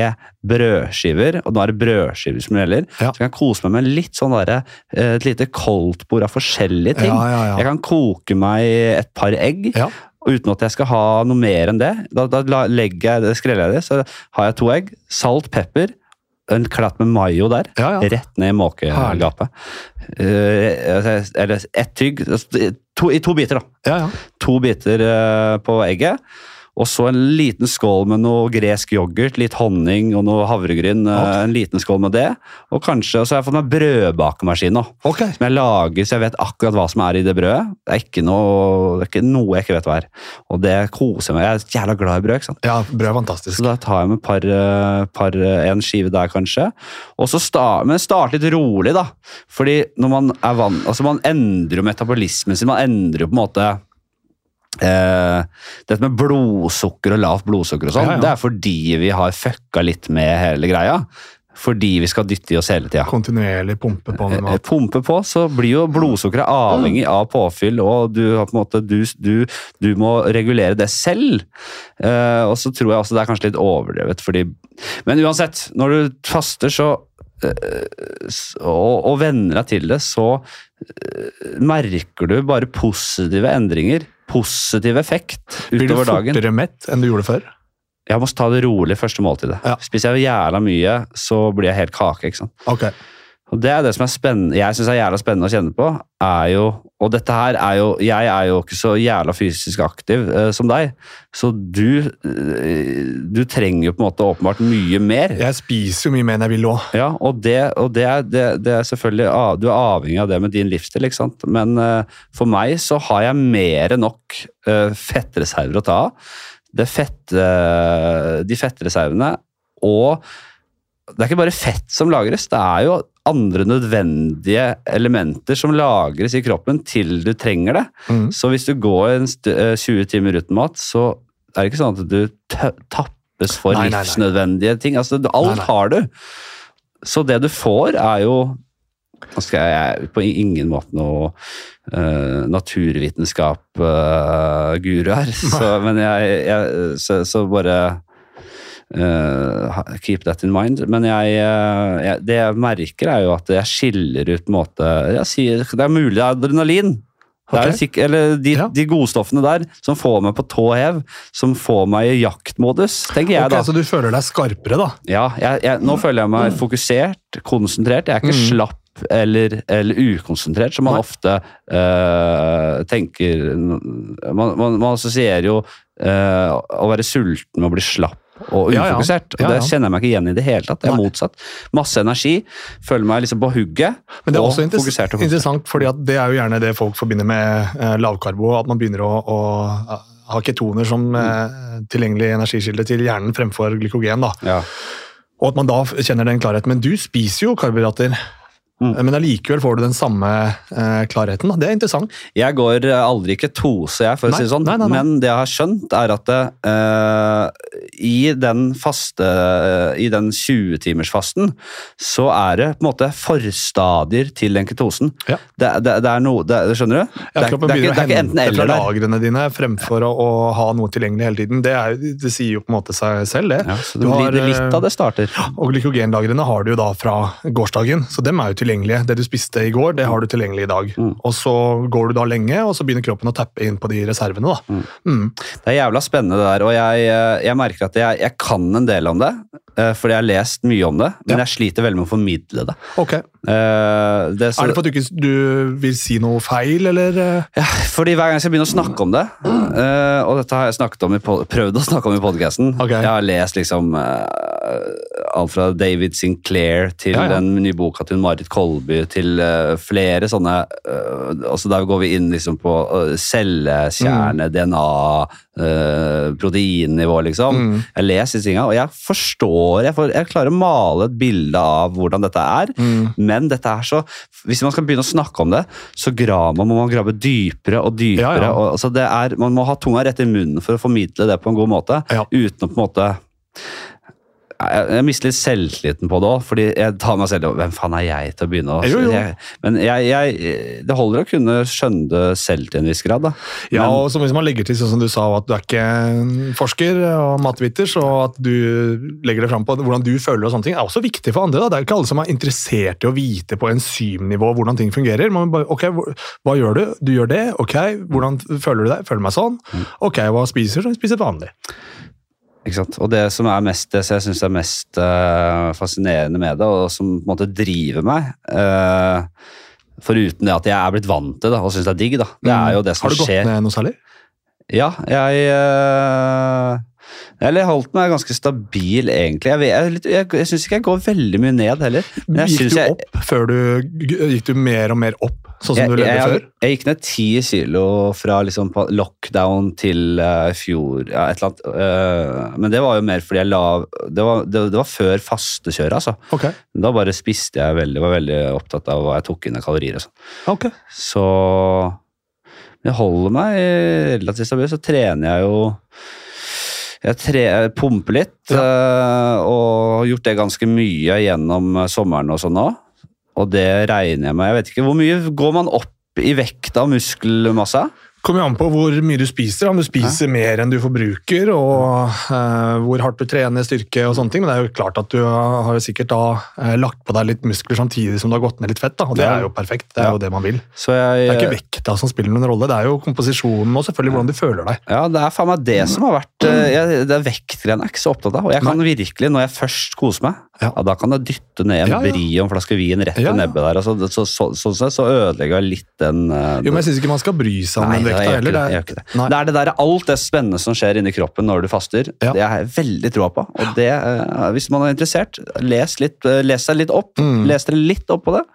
brødskiver, og nå er det brødskiver som gjelder, Ja. så kan jeg kose meg med litt sånn derre, eh, et lite koldtbord av forskjellige ting. Ja, ja. Jeg kan koke meg et par egg, og uten at jeg skal ha noe mer enn det. Da, da legger jeg skreller jeg det, så har jeg to egg, salt, pepper, en klatt med mayo der, Ja, ja. rett ned i måkegapet. Uh, eller ett tygg, to, i to biter da. Ja, ja. To biter uh, på egget, og så en liten skål med noe gresk yoghurt, litt honning og noe havregryn, Okay. En liten skål med det. Og kanskje, så har jeg fått meg brødbakemaskin nå Ok. som jeg lager så jeg vet akkurat hva som er i det brødet. Det er ikke noe, det er ikke noe jeg ikke vet hva er. Og det koser meg. Jeg er jævla glad i brød. ikke sant? Ja, brød er fantastisk. Så da tar jeg med par, eh, par, eh, en skive der, kanskje. Og så start, men start litt rolig, da. Fordi når man er vant Altså, man endrer jo metabolismen sin. Man endrer jo på en måte Eh, dette med blodsukker og lavt blodsukker og sånn, Ja, ja. det er fordi vi har fucka litt med hele greia. Fordi vi skal dytte i oss hele tida. Kontinuerlig pumpe på med Eh, mat. pumpe på, så blir jo blodsukkeret avhengig av påfyll, og du, på en måte, du, du, du må regulere det selv. Uh, og så tror jeg også det er kanskje litt overdrevet, fordi Men uansett, når du faster så og, og venner deg til det, så merker du bare positive endringer. Positiv effekt utover dagen. Blir du fortere mett enn du gjorde før? Jeg må ta det rolig første måltidet. Ja. Spiser jeg jævla mye, så blir jeg helt kake. ikke sant? Ok. Og det er det som er spennende, jeg syns er jævla spennende å kjenne på, er jo Og dette her er jo Jeg er jo ikke så jævla fysisk aktiv eh, som deg, så du eh, Du trenger jo på en måte åpenbart mye mer. Jeg spiser jo mye mer enn jeg vil òg. Ja, og, det, og det, er, det, det er selvfølgelig ah, Du er avhengig av det med din livsstil, ikke sant. Men eh, for meg så har jeg mer enn nok eh, fettreserver å ta av. Fett, eh, de fettreservene og det er ikke bare fett som lagres, det er jo andre nødvendige elementer som lagres i kroppen til du trenger det. Mm. Så hvis du går en st eh, 20 timer uten mat, så er det ikke sånn at du tappes for Nei, nei, nei. livsnødvendige ting. Altså, alt Nei, nei. har du. Så det du får, er jo Nå skal jeg på ingen måte noe uh, naturvitenskap-guru her, så, men jeg, jeg så, så bare ha- keep that in mind. Men jeg, eh, jeg, det jeg merker, er jo at jeg skiller ut på måte jeg sier, Det er mulig det er adrenalin. Det er Ok. sikk- eller de, Ja. de godstoffene der som får meg på tå hev, som får meg i jaktmodus, tenker jeg Ok, da. Så du føler deg skarpere, da? Ja, jeg, nå føler jeg meg fokusert, konsentrert. Jeg er ikke Mm. slapp eller, eller ukonsentrert, som man Nei. ofte uh, tenker Man, man, man assosierer jo uh, å være sulten med å bli slapp og ufokusert. Og Det kjenner jeg meg ikke igjen i det hele tatt. Det er motsatt. Masse energi. Føler meg liksom på hugget. Men det er og også fokusert og interessant, fordi at det er jo gjerne det folk forbinder med eh, lavkarbo. At man begynner å, å ha ketoner som eh, tilgjengelig energikilde til hjernen fremfor glykogen. da. Ja. Og at man da kjenner den klarheten. Men du spiser jo karbohydrater. Mm. Men allikevel får du den samme eh, klarheten. Da. Det er interessant. Jeg går eh, aldri ikke tose, jeg, for å si det sånn. nei, nei, nei. Men det jeg har skjønt, er at det, eh, i den faste I den 20-timersfasten, så er det på en måte forstadier til den ketosen. Ja. Det, det, det er noe det, Skjønner du? Ja, det, er, kroppen det, er begynner ikke, det er å enten hente fra eller der. lagrene dine fremfor å, å ha noe tilgjengelig hele tiden. Det, er, det sier jo på en måte seg selv, det. Ja, så Du du har, litt, eh, av det starter. Og glykogenlagrene har du jo da fra gårsdagen, så dem er jo tilgjengelige. Det du spiste i går, det har du tilgjengelig i dag. Mm. Og så går du da lenge, og så begynner kroppen å tappe inn på de reservene. da. Mm. Det er jævla spennende det der, og jeg, eh, jeg merker at jeg, jeg kan en del om det. eh, Fordi jeg har lest mye om det, men Ja. jeg sliter veldig med å formidle det. Ok. Eh, det er så- Er det for at du ikke du vil si noe feil, eller? Ja, fordi hver gang jeg skal begynne å snakke om det, eh, og dette har jeg snakket om i, prøvd å snakke om i podcasten, okay. jeg har lest liksom alt fra David Sinclair til Ja, den nye boka til Marit Kolby, til eh, flere sånne, eh, altså der går vi inn liksom på eh, cellekjerne, DNA, eh, proteinnivå liksom. Mm. Jeg leser disse tingene, og jeg forstår, jeg, får, jeg klarer å male et bilde av hvordan dette er, Mm. men dette er så Hvis man skal begynne å snakke om det, så man, må man grave dypere og dypere. Ja, ja. Og, altså det er, man må ha tunga rett i munnen for å formidle det på en god måte, Ja. uten å på en måte jeg, jeg mister litt selvtilliten på det òg, fordi jeg tar meg selv i Hvem faen er jeg til å begynne å Men jeg, jeg, det holder å kunne skjønne det selv til en viss grad. da. Ja, Men- og så Hvis man legger til sånn som du sa, at du er ikke forsker og matviter, så at du legger det fram på hvordan du føler og sånne ting, er også viktig for andre. da. Det er ikke alle som er interessert i å vite på enzymnivå hvordan ting fungerer. Man bare, ok, Hva gjør du? Du gjør det. Ok, Hvordan føler du deg? Føler meg sånn. Mm. Ok, Hva spiser du? Spiser vanlig. Og det som er mest, det som jeg syns er mest uh, fascinerende med det, og som på en måte driver meg uh, Foruten det at jeg er blitt vant til det og syns det er digg, da. Det er jo det som skjer. Har du gått ned noe særlig? Ja, jeg eh, Eller jeg holdt meg ganske stabil, egentlig. Jeg, jeg, jeg, jeg syns ikke jeg går veldig mye ned heller. Gikk du opp før du Gikk du mer og mer opp, sånn som du levde jeg, før? jeg gikk ned ti kilo fra liksom lockdown til uh, fjor, ja, et eller annet. Uh, men det var jo mer fordi jeg la Det var, det, det var før fastekjøret, altså. Okay. Da bare spiste jeg veldig, var veldig opptatt av hva jeg tok inn av kalorier og sånn. Okay. Så jeg holder meg relativt stabil, så trener jeg jo jeg tre, jeg pumper litt, ja. og har gjort det ganske mye gjennom sommeren og sånn nå. Og det regner jeg med. Jeg vet ikke, Hvor mye går man opp i vekt av muskelmasse? Kommer jo an på hvor mye du spiser. Om du spiser mer enn du forbruker, og uh, hvor hardt du trener, styrke og sånne ting. Men det er jo klart at du har jo sikkert da uh, lagt på deg litt muskler samtidig som du har gått ned litt fett. da, Og det er jo perfekt. Det er jo det man vil. Så jeg, Det er ikke vekta som spiller noen rolle, det er jo komposisjonen og selvfølgelig hvordan du føler deg. Ja, det er faen meg det som har vært uh, jeg, Det er vektgreiene jeg er ikke så opptatt av. Og jeg kan virkelig, når jeg først koser meg, Ja. ja. da kan det dytte ned en Ja, bri og en flaske vin rett ja. nebbet der. og Så, så, så, sånn sett så ødelegger jeg litt den uh, Jo, men Jeg syns ikke man skal bry seg om den vekta heller. det, er, det. Det er det der, alt det spennende som skjer inni kroppen når du faster. Det har jeg veldig troa på. Og det, uh, hvis man er interessert, les, litt, uh, les deg litt opp. Mm. Les dere litt opp på det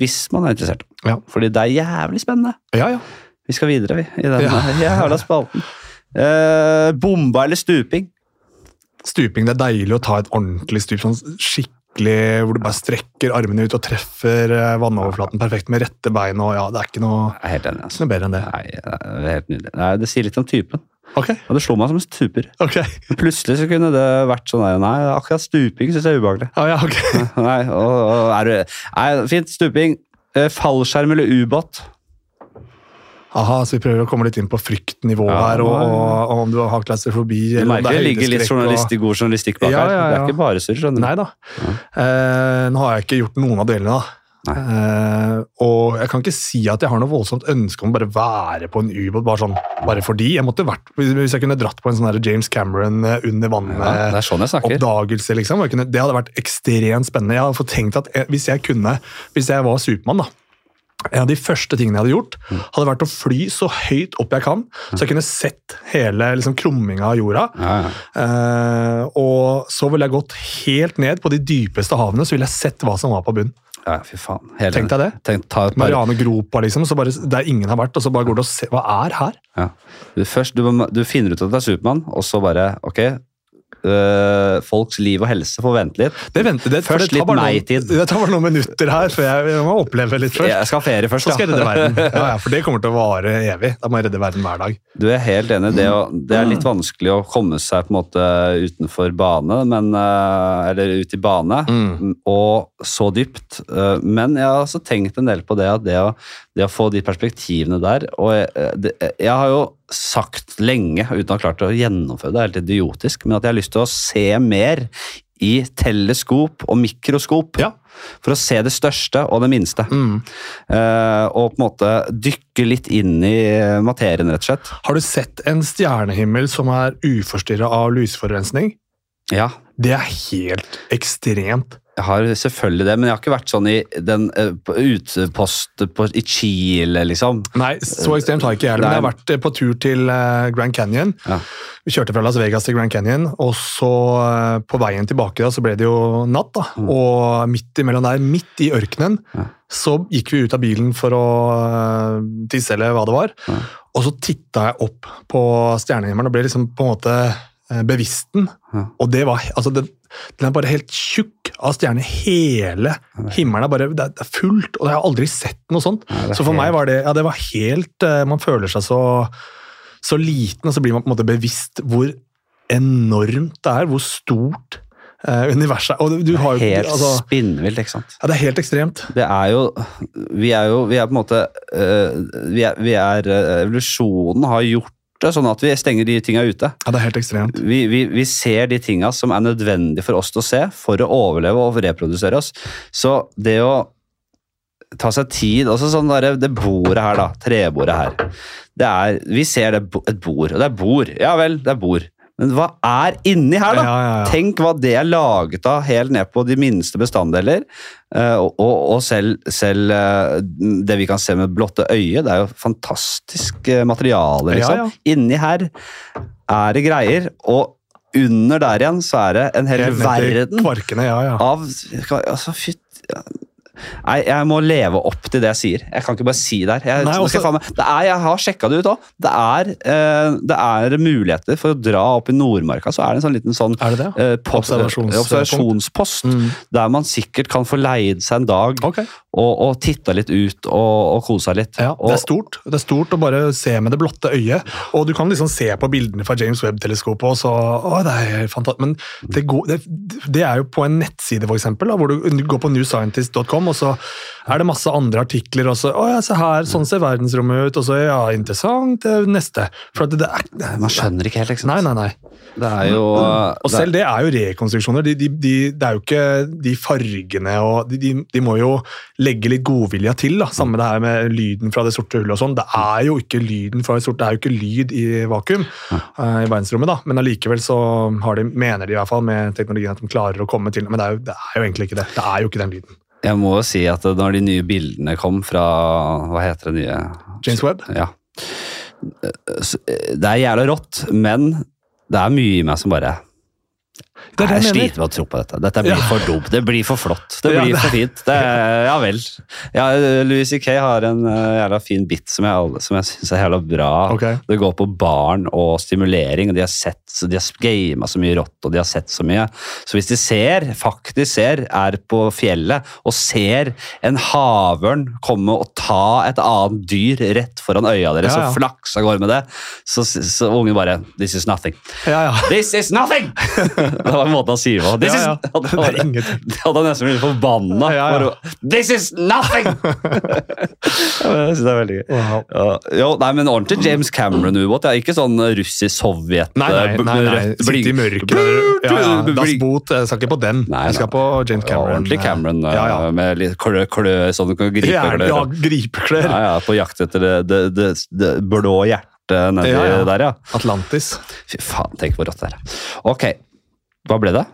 hvis man er interessert. Ja. Fordi det er jævlig spennende. ja, ja. Vi skal videre, vi, i den jævla spalten. Eh, bomba eller stuping? Stuping, det er deilig å ta et ordentlig stup. sånn skikkelig Hvor du bare strekker armene ut og treffer eh, vannoverflaten perfekt med rette bein. og ja, Det er ikke noe, er helt enig. altså. noe bedre enn det. Nei, det er helt nydelig. Nei, det sier litt om typen. Okay. Og det slo meg som en stuper. ok. Plutselig så kunne det vært sånn der, Nei, akkurat stuping syns jeg er ubehagelig. Ja, ja, ok. Nei, og, og er du, nei, fint. Stuping. Eh, Fallskjerm eller ubåt? Aha, så vi prøver å komme litt inn på fryktnivå Ja, her, og, og, om du har klaustrofobi eller om merker det ligger litt journalist i journalistikk, god journalistikk bak Ja, her. Det er ikke bare surr, skjønner du. Nei da. Eh, nå har jeg ikke gjort noen av delene, da. Eh, og jeg kan ikke si at jeg har noe voldsomt ønske om å bare være på en ubåt bare sånn, bare fordi. Jeg måtte vært, Hvis jeg kunne dratt på en sånn James Cameron eh, under vannet Ja, det er sånn liksom. kunne, det hadde vært ekstremt spennende. Jeg hadde fått tenkt at jeg, Hvis jeg kunne, hvis jeg var Supermann, da en av de første tingene jeg hadde gjort, hadde vært å fly så høyt opp jeg kan, så jeg kunne sett hele liksom, krumminga av jorda. Ja, ja. Eh, og så ville jeg gått helt ned på de dypeste havene, så ville jeg sett hva som var på bunnen. ja, fy faen. Hele, Tenk deg det. Tenk, par, Mariane Gropa, liksom, så bare, der ingen har vært, og så bare går du og ser Hva er her? ja. du, først, du, du finner ut at det er Supermann, og så bare Ok, øh, folks liv og helse får vente litt. Det venter, det, Først det tar litt noen- nei-tid. Det tar bare noen minutter her for jeg, jeg må oppleve litt først. Jeg skal ha ferie først, Så skal jeg redde verden. Ja, ja, for det kommer til å vare evig. Da må jeg redde verden hver dag. Du er helt enig. Det, å, det er litt vanskelig å komme seg på en måte utenfor bane, men, øh, eller ut i bane, og så dypt. Øh, Men jeg har også tenkt en del på det at det å, det å få de perspektivene der Og jeg, det, jeg har jo sagt lenge, uten å ha klart å gjennomføre det, er helt idiotisk, men at jeg har lyst til å se mer i teleskop og mikroskop. Ja. For å se det største og det minste. Mm. Uh, og på en måte dykke litt inn i materien, rett og slett. Har du sett en stjernehimmel som er uforstyrra av lysforurensning? Ja, Det er helt ekstremt. Jeg har selvfølgelig det, men jeg har ikke vært sånn i den uh, utpost på, i Chile, liksom. Nei, så ekstremt har jeg ikke jeg det, men jeg har vært eh, på tur til uh, Grand Canyon. Ja. Vi kjørte fra Las Vegas til Grand Canyon, og så uh, på veien tilbake da, så ble det jo natt. da, Og midt imellom der, midt i ørkenen, Mm. Ja. så gikk vi ut av bilen for å tisse eller hva det var. Ja. Og så titta jeg opp på stjernehimmelen og ble liksom på en måte eh, bevisst den. Ja. Og det var, altså den, den er bare helt tjukk av stjerner. Hele himmelen er bare det er, er fullt, og jeg har aldri sett noe sånt. Ja, er Så for helt- meg var det, ja, det var helt eh, Man føler seg så, så liten, og så blir man på en måte bevisst hvor enormt det er, hvor stort eh, universet er. Og du har jo Helt altså, spinnvilt, ikke sant. ja, Det er helt ekstremt. Det er jo Vi er jo Vi er på en måte eh, vi er, vi er Evolusjonen har gjort det sånn at vi stenger de tinga ute. Ja, det er helt ekstremt. Vi, vi, vi ser de tinga som er nødvendige for oss til å se for å overleve og reprodusere oss. Så det å ta seg tid også sånn der, Det bordet her, da. Trebordet her. Det er, vi ser det, et bord, og det er bord. Ja vel, det er bord. Men hva er inni her, da? Ja, ja, ja. Tenk hva det er laget av, helt ned på de minste bestanddeler. Eh, og, og, og selv, selv eh, det vi kan se med blotte øye, det er jo fantastisk eh, materiale, liksom. Inni her er det greier, og under der igjen så er det en hel verden Kvarkene, ja, ja. av altså, fytt, Nei, jeg må leve opp til det jeg sier. Jeg kan ikke bare si det her. Jeg, Nei, også- jeg, det er, jeg har sjekka det ut òg. Det, eh, det er muligheter for å dra opp i Nordmarka. Så er det en sånn liten sånn det det? eh, post- Observasjonspunkt. observasjonspost Mm. der man sikkert kan få leid seg en dag Ok. Og, og titta litt ut og, og kosa litt. Ja, og, det er stort. Det er stort å bare se med det blotte øyet. Og du kan liksom se på bildene fra James Webb-teleskopet, og så Å, det er fantastisk. Men det, går, det, det er jo på en nettside, for eksempel, da, hvor du, du går på newscientist.com, og så er det masse andre artikler, og så Å ja, se her, sånn ser verdensrommet ut, og så ja, interessant, det er neste. For at det, det er det, Man skjønner ikke helt, ikke sant. Nei, nei, nei. Det er jo Og selv det er jo rekonstruksjoner. De, de, de, det er jo ikke de fargene og de, de, de må jo legge litt godvilja til. da, Samme det her med lyden fra det sorte hullet og sånn. Det er jo ikke lyden fra det sorte, det er jo ikke lyd i vakuum uh, i verdensrommet, da. Men allikevel så har de, mener de i hvert fall med teknologien at de klarer å komme til Men det er jo, det er jo egentlig ikke det. Det er jo ikke den lyden. Jeg må jo si at når de nye bildene kom fra Hva heter det nye? James Webb? Ja. Eh, Det er jævla rått, men det er mye i meg som bare Det er det jeg sliter med å tro på dette. Dette blir Ja. for dumt. Det blir for flott. Det Ja, blir det- for fint. Det, ja vel. Ja, Louis C.K. har en eh, jævla fin bit som jeg, som jeg syns er jævla bra. Okay. Det går på barn og stimulering, og de har sett, de har gama så mye rått, og de har sett så mye. Så hvis de ser, faktisk ser, er på fjellet og ser en havørn komme og ta et annet dyr rett foran øya deres Ja, ja. og flakse av gårde med det, så, så ungen bare This is nothing. Ja, ja. This is nothing! det var en han sier si på. This Ja, ja. is, Det er. Det hadde nesten blitt forbanna Ja, ja. for. This is nothing! jeg synes det er veldig gøy. Wow. Ja, jo, nei, men ordentlig James Cameron-ubåt. Ikke sånn russisk-sovjet Nei, nei, nei, nei. rødt Sitte i bling- mørket. Ja, ja. Das bling- Boot. Jeg skal ikke på den. Nei, Jeg skal på James Ja, Cameron. ordentlig Cameron Ja, ja. eh, med litt klø, klø sånn du kan gripe Ja, klør. ja, gripeklør. Ja, ja, på jakt etter det, det, det, det blå hjertet nedi Ja, ja. der, ja. Atlantis. Fy faen, tenk hvor rått det er. Ok, hva ble det?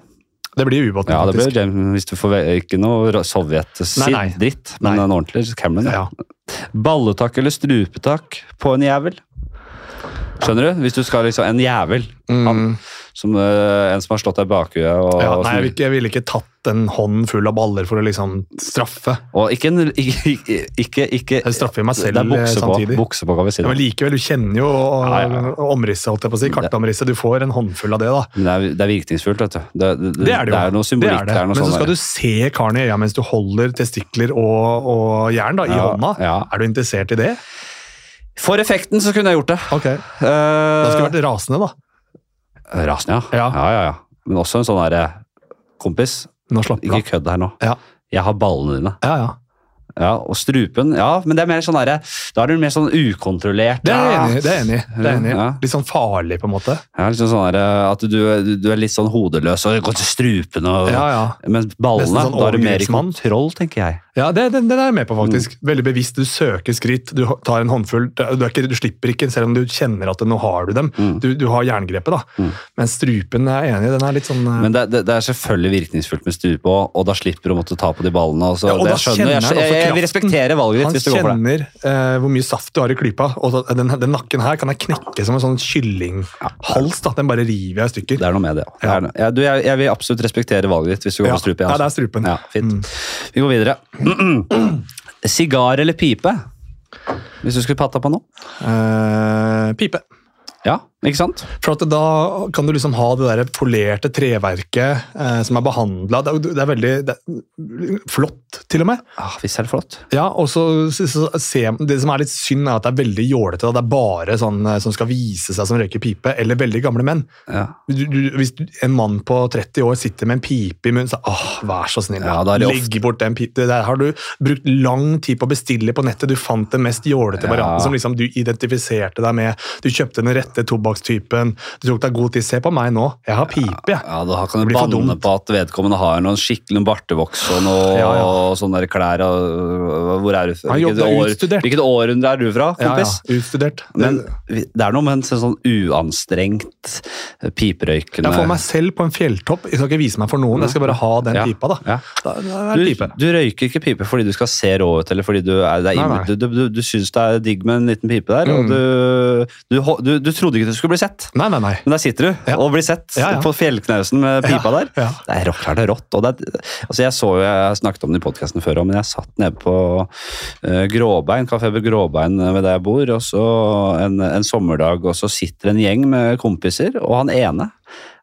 Det blir ubåten, Ja, det blir. James, hvis du får ikke noe. Sovjet-dritt, men Nei. en ordentlig Cameron. Ja. Ja. Balletak eller strupetak på en jævel? Skjønner du? Hvis du skal liksom En jævel. Mm. Han, som, eh, en som har slått deg i bakhuet. Og, Ja, nei, jeg ville ikke, jeg ikke tatt en hånd full av baller for å liksom straffe. Og ikke, en, ikke, ikke, ikke Jeg straffer meg selv Det er bukse på, bukse på, kan vi si. Ja, men likevel, du kjenner jo Ja, omrisset, holdt jeg på å si. Kartomrisset. Du får en håndfull av det, da. Det er, det er virkningsfullt, vet du. Det, det, Det er det jo. det er noe symbolikk. Det er det. det Men så sånn skal du se karen i øya mens du holder testikler og, og jern da, i hånda. ja. Er du interessert i det? For effekten så kunne jeg gjort det. Ok. Uh, Da skulle vært rasende, da. Rasende, ja. Ja. ja. ja, ja. Men også en sånn derre Kompis, Nå ikke kødd her nå. Ja. Jeg har ballene dine. Ja, ja. Ja, Og strupen, ja, men det er mer sånn der, Da er du mer sånn ukontrollert. Det er jeg ja. enig i. Det er enig. Ja. Litt sånn farlig, på en måte. Ja, liksom sånn der, at du, du, er litt sånn hodeløs og går til strupen og Ja, ja. Men ballene, sånn da er du mer i kontroll, tenker jeg. Ja, det, den, den er jeg med på, faktisk. Veldig bevisst. Du søker skritt, du tar en håndfull. Du, ikke, du slipper ikke, selv om du kjenner at nå har du dem. Mm. Du, du har jerngrepet, da. Mm. Men strupen er jeg enig i. Den er litt sånn eh, Men det, det, det er selvfølgelig virkningsfullt med strupe òg, og da slipper du å måtte ta på de ballene. Altså, Ja, og det da jeg skjønner, jeg, jeg, jeg, vil respektere valget Han ditt hvis du går for det. kjenner eh, hvor mye saft du har i klypa. og så- den, den nakken her kan jeg knekke som en sånn kyllinghals. da, Den bare river jeg i stykker. Det er noe med det. ja. Det Ja. jeg, jeg vil absolutt respektere valget ditt hvis du går Ja, for strupe. ja, det altså. er strupen. Ja, fint. Mm. Vi går videre. Sigar eller pipe? Hvis du skulle patta på noe? Uh, pipe. Ja, ikke sant? For at da kan du liksom ha det der polerte treverket eh, som er behandla. Det, det er veldig det er flott, til og med. Ah, Visst er det flott. Ja, og så, så, så se, Det som er litt synd, er at det er veldig jålete. Det er bare sånn eh, som skal vise seg som røyker pipe, eller veldig gamle menn. Ja. Du, du, hvis du, en mann på 30 år sitter med en pipe i munnen, så åh, vær så snill, Ja, legg bort den pipa. Der har du brukt lang tid på å bestille på nettet. Du fant den mest jålete Ja. varianten som liksom du identifiserte deg med. Du kjøpte den rette tobakkstypen. Det tok deg god tid. Se på meg nå, jeg har pipe, jeg. Ja, Da kan du banne på at vedkommende har noen skikkelig bartevoks og noe Ja, ja. og sånne der klær. Og, hvor er du fra? Hvilket, år, hvilket århundre er du fra, Ja, kompis? ja, utstudert. Men det er noe med en sånn sånn uanstrengt eh, piperøykende jeg får meg selv på en fjelltopp. Jeg skal ikke vise meg for noen, jeg skal bare ha den Ja, pipa. da. ja. Da, da Du, pipe. du røyker ikke pipe fordi du skal se rå ut, eller fordi du, er, det er, Nei, nei. du, du, du, du syns det er digg med en liten pipe der, Mm. og du, du, du, du trodde ikke du skulle bli sett. Nei, nei, nei. Men der sitter du Ja. og blir sett Ja, ja. på fjellknausen med pipa der. Det er rått, det er rått. Og det er, altså jeg så jo, jeg snakket om det i podkasten før, men jeg satt nede på uh, Gråbein, Kafé Gråbein ved der jeg bor, og så en, en sommerdag, og så sitter en gjeng med kompiser, og han ene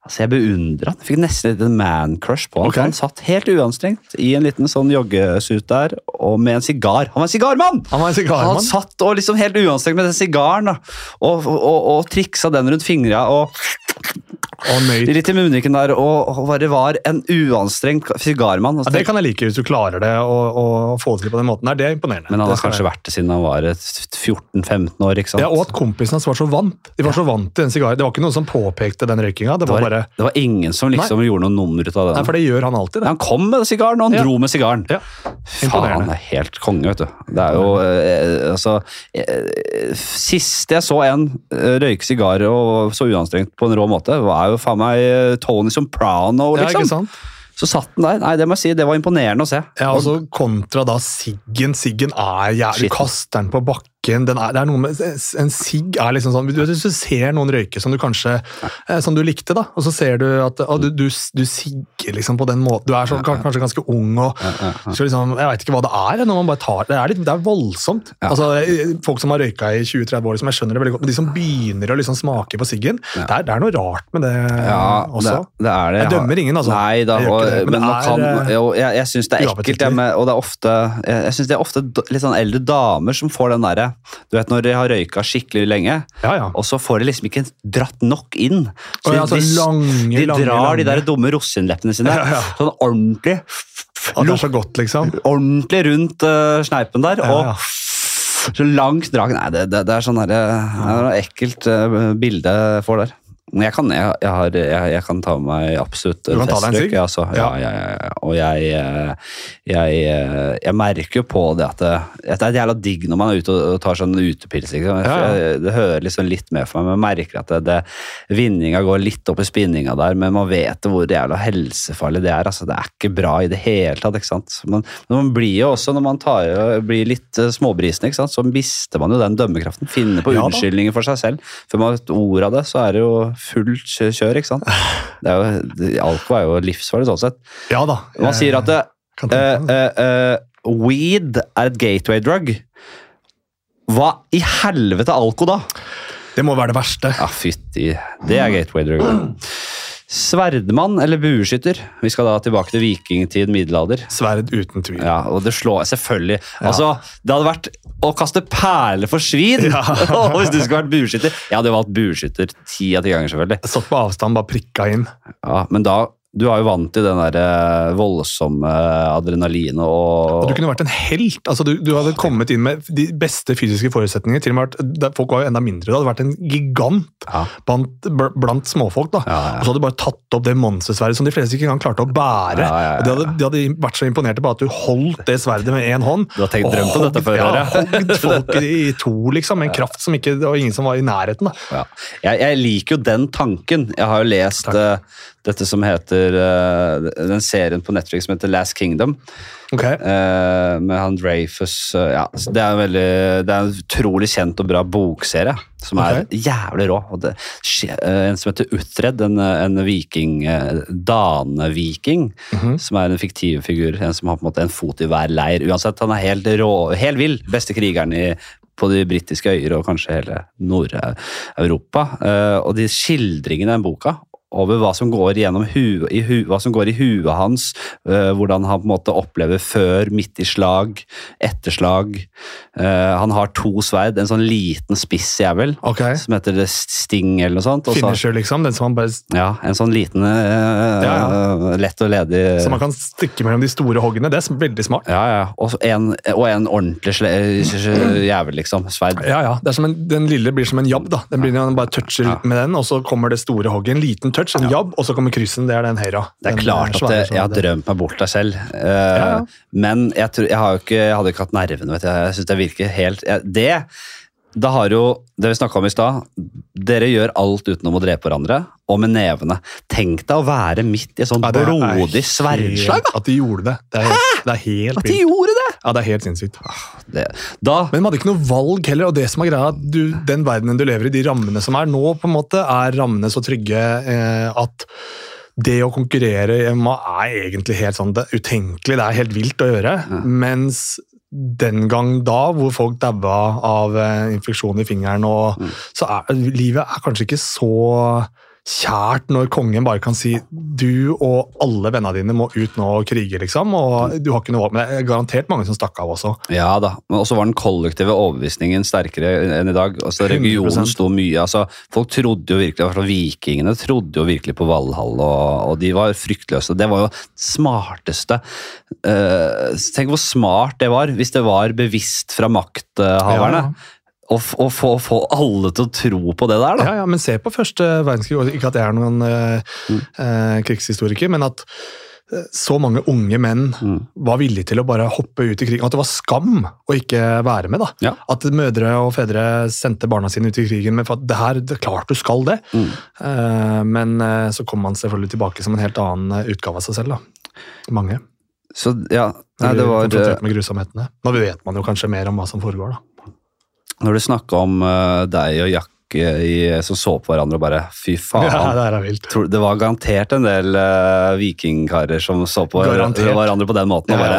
Altså Jeg beundra han. Jeg Fikk nesten litt en man-crush på han. Okay. Han satt helt uanstrengt i en liten sånn joggesuit der, og med en sigar. Han var en sigarmann! Han var en sigarmann. Han satt og liksom helt uanstrengt med den sigaren da, og, og, og triksa den rundt fingra og Og nøyt. litt i munnviken der, og, bare var en uanstrengt sigarmann. Ja, det kan jeg like hvis du klarer det å, få det til på den måten der, Det er imponerende. Men han har kanskje jeg- vært det siden han var 14-15 år, ikke sant? ja, Og at kompisen hans var så vant. De var så vant til den sigaren. Det var ikke noen som påpekte den røykinga. Det det, bare det var ingen som liksom gjorde noe nummer ut av Nei, for det gjør han alltid. det. Han kom med sigaren, og han Ja. dro med sigaren. Ja, Faen, det er helt konge, vet du. Det er jo eh, Altså eh, Sist jeg så en eh, røyke sigar og så uanstrengt på en rå måte, var jo faen meg eh, Tony Soprano, liksom. Ja, ikke liksom. sant? så satt den der. Nei, det må jeg si, det var imponerende å se. Ja, altså Kontra da siggen. Siggen er jævlig Shit. Kaster den på bakken. Den er, det er noe med, En sigg er liksom sånn du, Hvis du ser noen røyke som du kanskje eh, Som du likte, da, og så ser du at å, du, du, du sigger liksom på den måten Du er så, kan- kanskje ganske ung og liksom, Jeg veit ikke hva det er. når man bare tar Det er, litt, det er voldsomt. Altså, Folk som har røyka i 20-30 år, liksom, jeg skjønner det veldig godt, men de som begynner å liksom smake på siggen, det, er, det er noe rart med det også. Det, er det. Jeg dømmer ingen, altså. Nei da, Jeg gjør ikke det, men men, det er, kan eh, jo, Jeg, jeg syns det er ekkelt, jeg, og det er ofte Jeg, jeg synes det er ofte litt sånn eldre damer som får den derre Du vet når de har røyka skikkelig lenge, Ja, ja. og så får de liksom ikke dratt nok inn. Så Og ja, de, så lange, de lange, drar lange. de der dumme rosinleppene sine sånn ordentlig At det er så godt, liksom. Ordentlig rundt uh, sneipen der, og så langt drag Nei, det, det, det er sånn derre det er noe ekkelt uh, bilde jeg får der. Jeg kan, jeg, jeg, har, jeg, kan ta meg absolutt en testrøyk. Altså. Ja, Ja. ja. Og jeg, eh, eh, jeg merker jo på det at det, at det er jævla digg når man er ute og, tar sånn utepils. Liksom. Det hører liksom litt med for meg, men jeg merker at det, det, vinninga går litt opp i spinninga der, men man vet hvor jævla helsefarlig det er. Altså, det er ikke bra i det hele tatt. ikke sant? Man, men man blir jo også, når man tar, blir litt eh, småbrisen, ikke sant? så mister man jo den dømmekraften. Finner på unnskyldninger for seg selv. Før man har et ord av det, så er det jo fullt kjør, ikke sant. Det er jo, alko er jo livsfarlig sånn sett. Ja da. Man sier at det, uh, uh, eh, eh, eh, weed er et gateway drug. Hva i helvete er alko, da? Det må være det verste. Ja, fytti. Det er gateway drug. Sverdmann eller bueskytter? Vi skal da tilbake til vikingtid, middelalder. Sverd uten tvil. Ja, og det slår selvfølgelig. Altså, Det hadde vært å kaste perler for svin! Hvis du skulle vært bueskytter. Jeg hadde valgt bueskytter ti av ti ganger, selvfølgelig. Satt på avstand, bare prikka inn. Ja, Men da Du er jo vant til den der eh, voldsomme adrenalinet og du kunne vært en helt. altså Du, du hadde kommet inn med de beste fysiske forutsetninger. til og med vært, Folk var jo enda mindre. Du hadde vært en gigant Ja. blant, blant småfolk. da. Ja, ja. Og så hadde du bare tatt opp det monstersverdet som de fleste ikke engang klarte å bære. Og de hadde, de hadde vært så imponerte på at du holdt det sverdet med én hånd. Du har tenkt drømt om dette før, ja, hogd folk i to, liksom. Med en kraft som ikke, og ingen som var i nærheten. da. Ja. Jeg, jeg liker jo den tanken. Jeg har jo lest eh, dette som heter uh, Den serien på Netflix som heter Last Kingdom. Ok? Uh, med han Dreyfus. uh, ja, det er en veldig Det er en utrolig kjent og bra bokserie som er Ok. jævlig rå. Det, en som heter Utred, en, en viking, daneviking, -hmm. som er en fiktiv figur. En som har på en måte en fot i hver leir. Uansett, han er helt rå, helt vill. Beste krigeren i på de britiske øyer og kanskje hele Nord-Europa. Og de skildringene i den boka over hva som går, hu, i hu, hva som går i huet hans, Uh, hvordan han på en måte opplever før, midt i slag, etter slag. Eh, han har to sverd, en sånn liten spiss jævel, Ok. som heter det Sting eller noe sånt. Også, Finisher, liksom. Den som han bare, ja, en sånn liten, uh, Ja, lett og ledig som man kan stikke mellom de store hoggene. Det er veldig smart. Ja, ja. Og en, og en ordentlig jævel, liksom. Sverd. Ja, ja. Det er som en, den lille blir som en jabb. da. Den blir, Man bare toucher Ja. med den, og så kommer det store hogget. En liten touch, en jabb, og så kommer kryssen. Det er den høyre. Det er klart eh, at det, jeg har drømt meg bort der selv. uh, ja. Men jeg, tror, jeg, har jo ikke, jeg hadde ikke hatt nervene. vet du. Jeg synes det virker helt jeg, Det da har jo, det vi snakka om i stad, dere gjør alt utenom å drepe hverandre, og med nevene. Tenk deg å være midt i et sånt Ja, blodig sverdslag! At de gjorde det. Det er helt, det er helt At de gjorde det! Ja, det er helt sinnssykt. det! Da Men de hadde ikke noe valg heller, og det som er greia, du, den verdenen du lever i, de rammene som er nå, på en måte, er rammene så trygge eh, at det å konkurrere hjemme er egentlig helt sånn det utenkelig, det er helt vilt å gjøre. Mens den gang da, hvor folk daua av eh, infeksjon i fingeren, og, så er livet er kanskje ikke så kjært når kongen bare kan si du og alle vennene dine må ut nå og krige, liksom. Og du har ikke noe valg. Men det er garantert mange som stakk av også. Ja da, men også var den kollektive overbevisningen sterkere enn i dag. Altså, 100%. Regionen sto mye, altså, Folk trodde jo virkelig, vikingene trodde jo virkelig på Valhall, og, og de var fryktløse. Det var jo smarteste. uh, tenk hvor smart det var, hvis det var bevisst fra makthaverne. Ja, ja. Å Å få, få alle til å tro på det der, da. Ja, ja, men se på første verdenskrig. Ikke at jeg er noen eh, Mm. eh, krigshistoriker, men at eh, så mange unge menn Mm. var villige til å bare hoppe ut i krigen. At det var skam å ikke være med. da. Ja. At mødre og fedre sendte barna sine ut i krigen med for at det her, det er klart du skal det. Mm. Eh, men så kom man selvfølgelig tilbake som en helt annen utgave av seg selv. da. Mange. Så ja, nei, det var konfrontert med grusomhetene. Nå vet man jo kanskje mer om hva som foregår, da. Når du snakka om eh, deg og Jakke i, som så på hverandre og bare fy faen. Ja, det er det var garantert en del uh, vikingkarer som så på Garantert. hverandre på den måten og bare.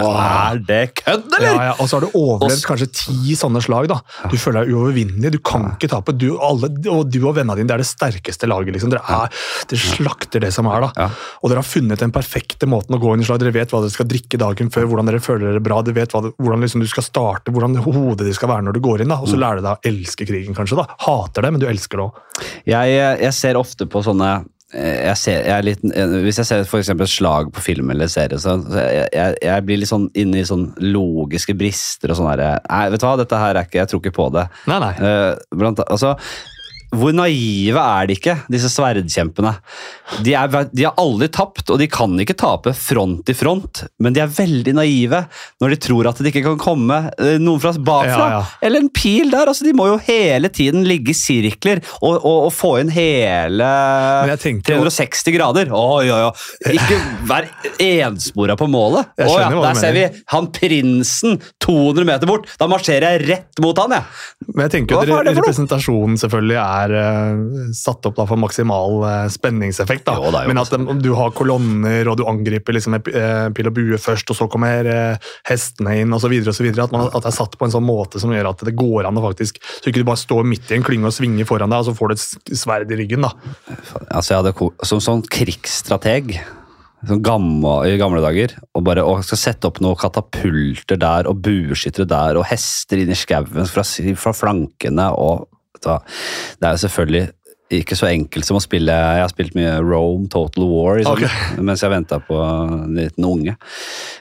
Er det kødd, eller?! Ja, ja. Og så har du overlevd kanskje ti sånne slag. da. Du føler deg uovervinnelig. Du kan ikke tape. Du, alle, og du og vennene dine det er det sterkeste laget. liksom. Dere, er, dere slakter det som er. da. Og dere har funnet den perfekte måten å gå inn i slag. Dere vet hva dere skal drikke dagen før, hvordan dere føler dere bra. Dere vet hva, hvordan liksom du skal starte, hvordan hodet ditt skal være når du går inn. da. Og så lærer du deg å elske krigen, kanskje. da. Hater det, men du elsker det òg. Jeg, jeg ser ofte på sånne eh, jeg ser, jeg litt, eh, hvis jeg ser for et slag på film eller serie, så, jeg, jeg, blir litt sånn inne i sånn logiske brister og sånn her Nei, vet du hva, dette her er ikke Jeg tror ikke på det. Nei, nei. Eh, blant, altså, hvor naive er de ikke, disse sverdkjempene? De, er, de har aldri tapt, og de kan ikke tape front i front, men de er veldig naive når de tror at det ikke kan komme eh, noen fra bakfra. Ja, ja. Eller en pil der. altså De må jo hele tiden ligge i sirkler og, og, og få inn hele Men jeg tenkte jo- 360 grader. Oi, oi, oi. Ikke vær enspora på målet. Å, ja, der ser vi han prinsen 200 meter bort. Da marsjerer jeg rett mot han, jeg. Men jeg tenker jo at representasjonen selvfølgelig er eh, satt opp da for maksimal uh, spenningseffekt. da. Jo, er jo Men at um, du har kolonner, og du angriper liksom med pil og bue først, og så kommer hestene inn osv. At, man- at det er satt på en sånn måte som gjør at det går an å faktisk Så ikke du bare står midt i en klynge og svinger foran deg, og så får du et sverd i ryggen. da. Altså, jeg hadde Som sånn krigsstrateg sånn gamle, i gamle dager og bare og skal sette opp noen katapulter der og bueskyttere der og hester inn i skauen fra, fra flankene og Det er jo selvfølgelig ikke så enkelt som å spille Jeg har spilt mye Rome, Total War liksom, okay. mens jeg venta på en liten unge.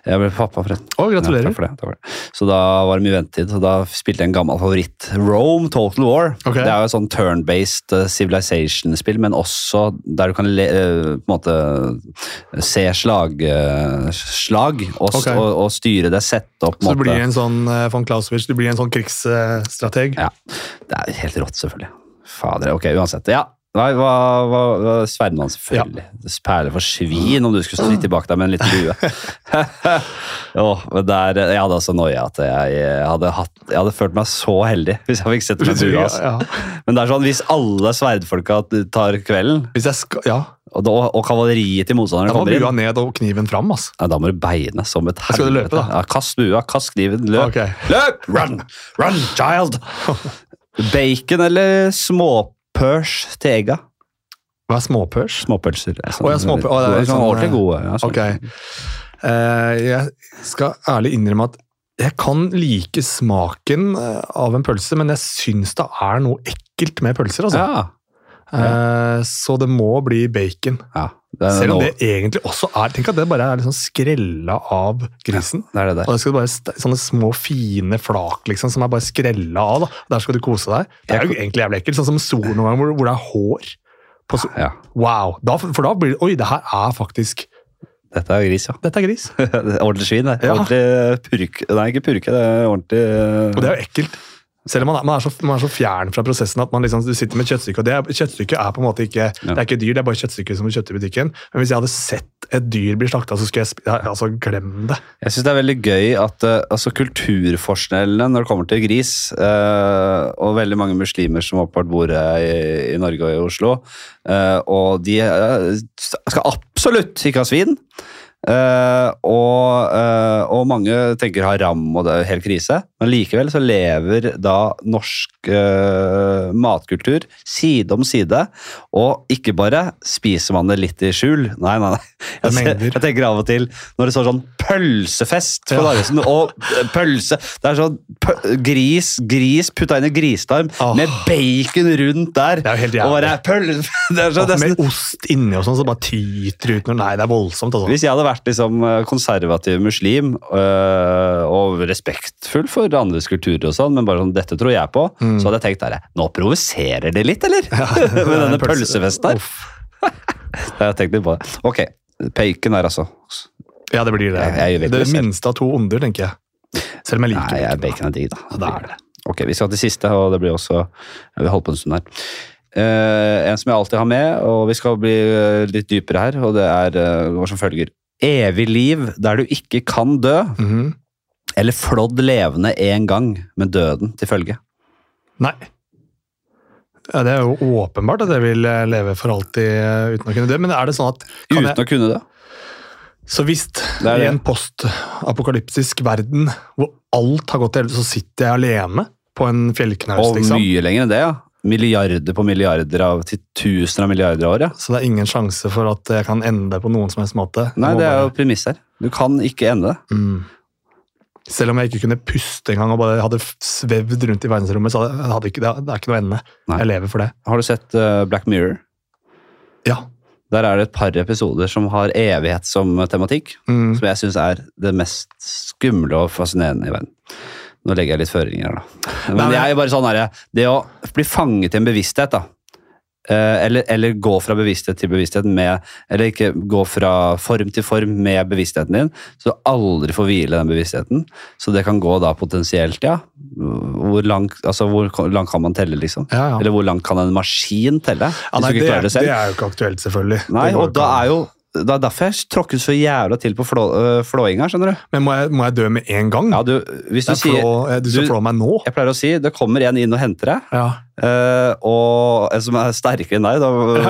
Jeg ble pappa, forresten. Å, gratulerer. Ja, for det, for det. Så da var det mye ventetid, og da spilte jeg en gammel favoritt. Rome Total War. Okay. Det er jo et sånn turn-based uh, civilization-spill, men også der du kan le, eh, på en måte se slag, eh, slag og, okay. Og, og styre det, sette opp Så du blir en sånn eh, von Clausewitz, du blir en sånn krigsstrateg. Ja, det er helt rått, selvfølgelig. Fader, ok, uansett. Ja, Nei, hva, hva, hva Sverdmann, selvfølgelig. Det Perle for svin om du skulle stå tilbake deg med en liten bue. oh, men der, jeg hadde altså noia at jeg, hadde hatt, jeg hadde følt meg så heldig hvis jeg fikk sett med bue. Altså. Ja. Men det er sånn, hvis alle sverdfolka tar kvelden, skal, ja, og, da, og kavaleriet til motstanderen da må kommer bua ned og kniven fram. ass. ja, da må du beine som et Skal du løpe, da? Ja, kast bua, kast kniven, løp. Ok. Løp! Run! Run, child! Bacon eller småpørs til egga? Hva er småpørs? Småpølser. er Å, ja, småpø- å, det er sånn, sånn, ordentlig gode. Ja, sånn. Ok. Uh, jeg skal ærlig innrømme at jeg kan like smaken eh, av en pølse, men jeg syns det er noe ekkelt med pølser. altså. Ja, Uh, så det må bli bacon. ja. Selv om det egentlig også er Tenk at det bare er liksom skrella av grisen. det er det Og det skal bare sånne små, fine flak liksom, som er bare skrella av. da. Der skal du kose deg. Det er jo egentlig jævlig ekkelt. Sånn som sol noen ganger, hvor, hvor det er hår. På so Ja, wow! Da, for da blir det Oi, det her er faktisk dette er gris, ja. Dette er gris. Ordentlig svin, det. Ja. Ordentlig purke. Nei, ikke purke, det er ordentlig Og det er jo ekkelt. Selv om man er, man er, så, man er så fjern fra prosessen at man liksom, du sitter med et kjøttstykke. og det Kjøttstykket er på en måte ikke det er ikke dyr, det er bare kjøttstykke som du kjøpte i butikken. Men hvis jeg hadde sett et dyr bli slakta, så skulle jeg altså, glem det. Jeg syns det er veldig gøy at eh, altså, kulturforskjellene når det kommer til gris, eh, og veldig mange muslimer som åpenbart bor i, i Norge og i Oslo, eh, og de eh, skal absolutt ikke ha svin. Eh, og, uh, og mange tenker haram og det er helt krise, men likevel så lever da norsk uh, matkultur side om side, og ikke bare spiser man det litt i skjul. Nei, nei, nei. Jeg, ser- jeg tenker av og til når det står sånn pølsefest på Ja. Narvesen, og pølse Det er sånn gris, gris putta inn i gristarm oh. med bacon rundt der. Det er jo helt og bare pølse Det er så Og nesten med ost inni og sånn, så bare tyter ut. Nei, det er voldsomt. altså. Hvis jeg hadde vært liksom eh, konservativ muslim øh, og respektfull for andres kulturer og sånn, men bare sånn 'dette tror jeg på', Mm. så hadde jeg tenkt der, nå provoserer det litt, eller? Med denne pølsefesten her. Jeg tenkte tenkt litt på det. Ok, bacon her altså. Ja, det blir det. Jeg- jeg det minste av to onder, tenker jeg. Selv om jeg liker Nei, jeg, bacon. Er digg, da. Ja, det er det. Ok, vi skal til siste, og det blir også ja, Vi holder på en stund her. Uh, en som jeg alltid har med, og vi skal bli uh, litt dypere her, og det er uh, går som følger. Evig liv der du ikke kan dø, Mhm. eller flådd levende en gang med døden til følge. Nei. Ja, det er jo åpenbart at jeg vil eh, leve for alltid eh, uten å kunne dø, men er det sånn at kan Uten jeg, å kunne dø. Så hvis Det i en postapokalyptisk verden hvor alt har gått til helvete, så sitter jeg alene på en fjellknaus, Og liksom? mye lenger enn det, ja. Milliarder på milliarder av til tusener av milliarder av år, ja. Så det er ingen sjanse for at jeg kan ende på noen som helst måte? Nei, det er jo premiss her. Du kan ikke ende. Mm. Selv om jeg ikke kunne puste engang og bare hadde svevd rundt i verdensrommet, så hadde, ikke, det det er ikke noe ende. Nei. Jeg lever for det. Har du sett eh, Black Mirror? Ja. Der er det et par episoder som har evighet som tematikk. Mm. som jeg syns er det mest skumle og fascinerende i verden. Nå legger jeg litt føringer her, da. Men Nei, jeg er bare sånn her, det å bli fanget i en bevissthet, da. eh, eller, eller gå fra bevissthet til bevissthet med Eller ikke gå fra form til form med bevisstheten din, så du aldri får hvile den bevisstheten. Så det kan gå da potensielt, ja. Hvor langt altså, hvor langt kan man telle, liksom? Ja, ja. Eller hvor langt kan en maskin telle? Ja, nei, det, det det er jo ikke aktuelt, selvfølgelig. Nei, og da er jo det er derfor jeg tråkket så jævla til på flå, øh, flåinga, skjønner du. Men må jeg, må jeg dø med en gang? Ja, du, hvis du sier... er flå, du skal flå meg nå? Jeg pleier å si det kommer en inn og henter deg, Ja. Øh, og en som er sterkere enn deg. Da,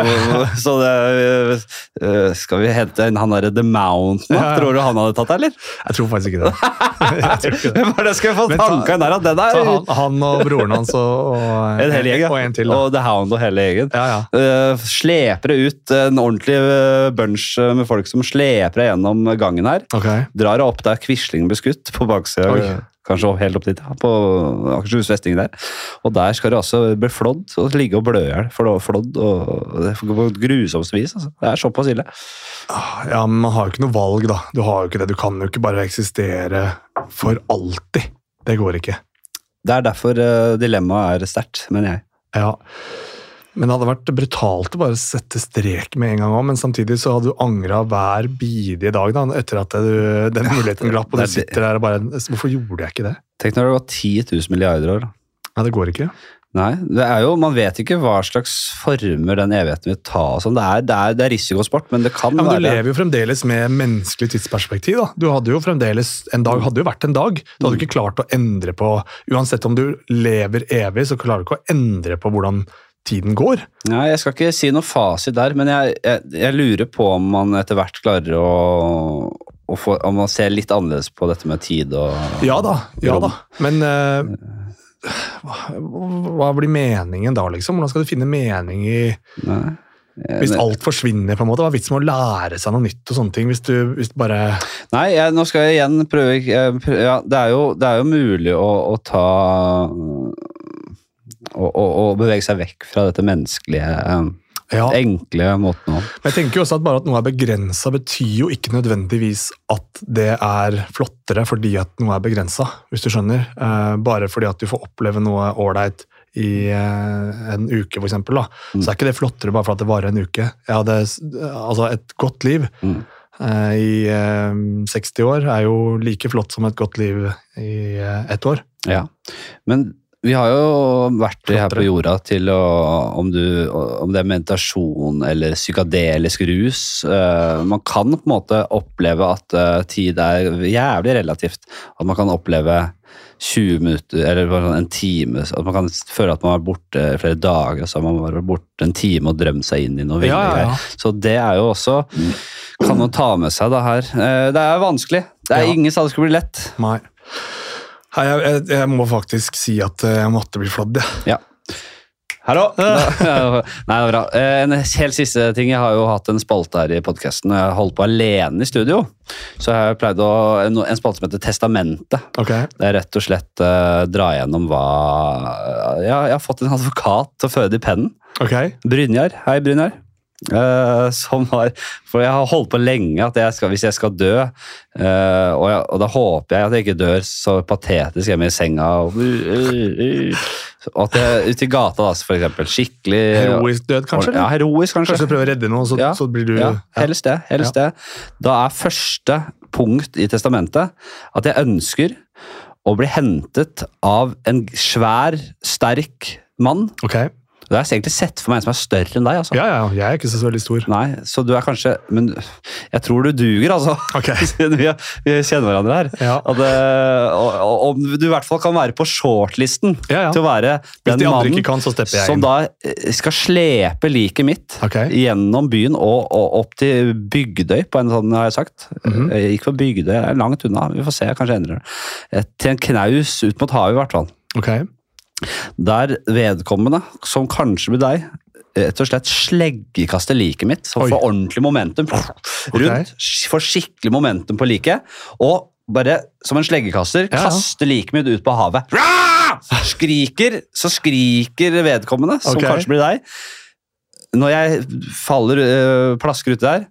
så det, uh, skal vi hente inn han derre The Mountain? Ja, ja. Tror du han hadde tatt deg, eller? Jeg tror faktisk ikke det. Hvem er det skal få Men ta- tanka inn der? Den er han, han og broren hans og, og en hel gjeng, og en til. Da. Og The Hound og hele gjengen. Ja, ja. Uh, sleper det ut en ordentlig bunch med folk som sleper deg gjennom gangen her. Okay. Drar opp der Quisling ble skutt på baksida. Oi. Kanskje helt opp dit, ja, på Akershus festning der. Og der skal det altså bli flådd og ligge og blø i hjel. Flå- Flådd på grusomst vis. Altså. Det er såpass ille. Ja, men man har jo ikke noe valg, da. Du har jo ikke det. Du kan jo ikke bare eksistere for alltid. Det går ikke. Det er derfor uh, dilemmaet er sterkt, mener jeg. Ja. Men det hadde vært brutalt å bare sette strek med en gang òg, men samtidig så hadde du angra hver bidige dag da, etter at du, den muligheten glapp, og du er sitter der og bare Hvorfor gjorde jeg ikke det? Tenk når det var gått 10 000 milliarder år. Nei, det går ikke. Nei, det er jo, Man vet ikke hva slags former den evigheten vil ta. sånn. Det er, det, er, det er risikosport, men det kan Ja, men Du være lever jo fremdeles med menneskelig tidsperspektiv. da. Du hadde jo fremdeles, En dag hadde jo vært en dag. Du hadde ikke klart å endre på Uansett om du lever evig, så klarer du ikke å endre på hvordan tiden går. Nei, Jeg skal ikke si noe fasit der, men jeg, jeg, jeg lurer på om man etter hvert klarer å, å få, om man ser litt annerledes på dette med tid og Ja da, ja Rom. da. Men uh, hva, blir meningen da, liksom? Hvordan skal du finne mening i Nei. Hvis alt forsvinner, på en måte, hva er vitsen med å lære seg noe nytt? og sånne ting, Hvis du hvis du bare Nei, jeg, nå skal jeg igjen prøve jeg prø- ja, det, er jo, det er jo mulig å, å ta å, å, å bevege seg vekk fra dette menneskelige, eh, ja. enkle måten å Men jeg tenker jo også at bare at noe er begrensa, betyr jo ikke nødvendigvis at det er flottere fordi at noe er begrensa, hvis du skjønner. Eh, bare fordi at du får oppleve noe ålreit i eh, en uke, eksempel. Mm. Så er ikke det flottere bare for at det varer en uke. Jeg hadde, altså Et godt liv Mm. eh, i eh, 60 år er jo like flott som et godt liv i eh, ett år. Ja, men vi har jo vært her på jorda til å Om, du, om det er meditasjon eller psykadelisk rus eh, Man kan på en måte oppleve at eh, tid er jævlig relativt. At man kan oppleve 20 minutter eller sånn en time. At man kan føle at man har vært borte flere dager, og så har man vært borte en time og drømt seg inn i noe Ja, ja, ja. Så det er jo også Kan man ta med seg det her. Eh, Det er vanskelig. Det er ingen sa det skulle bli lett. Nei. Jeg, jeg, jeg må faktisk si at eh, jeg måtte bli flådd, jeg. Ja. Hallo! Nei, det er bra. Eh, En helt siste ting. Jeg har jo hatt en spalte her i podkasten. Jeg holdt på alene i studio. Så jeg har pleid å, en en spalte som heter Testamentet. Ok. Det er rett og slett uh, dra gjennom hva ja, Jeg har fått en advokat til å føde i pennen. ok. Brynjar. Hei, Brynjar. Eh, som har For jeg har holdt på lenge at jeg skal, hvis jeg skal dø uh, og, jeg, og da håper jeg at jeg ikke dør så patetisk hjemme i senga og, og at jeg ute i gata, da, for eksempel. Skikkelig Heroisk død, kanskje? Ja, heroisk, kanskje. Kanskje du prøver å redde noe, så, Ja, så blir du ja, ja. helst det. Helst det. Da er første punkt i testamentet at jeg ønsker å bli hentet av en svær, sterk mann. Ok. Det har jeg egentlig sett for meg en som er større enn deg. altså. Ja, ja, jeg er ikke så veldig stor. Nei, så du er kanskje Men jeg tror du duger, altså. Ok. Siden vi, vi kjenner hverandre her. Ja. Og det, og, og, om du i hvert fall kan være på shortlisten Ja, ja. til å være den de mannen kan, jeg som da eh, skal slepe liket mitt okay. gjennom byen og, og opp til Bygdøy, på en sånn, har jeg sagt. Mhm. Eh, Ikke for Bygdøy, det er langt unna. Vi får se, kanskje endrer det. Eh, Til en knaus ut mot havet, i hvert fall. Ok. Der vedkommende, som kanskje blir deg, rett og slett sleggekaster liket mitt, så får ordentlig momentum rundt. Får skikkelig momentum på liket. Og bare som en sleggekaster Ja, ja. kaster liket mitt ut på havet. Skriker, så skriker vedkommende, som okay. kanskje blir deg. Når jeg faller, øh, plasker uti der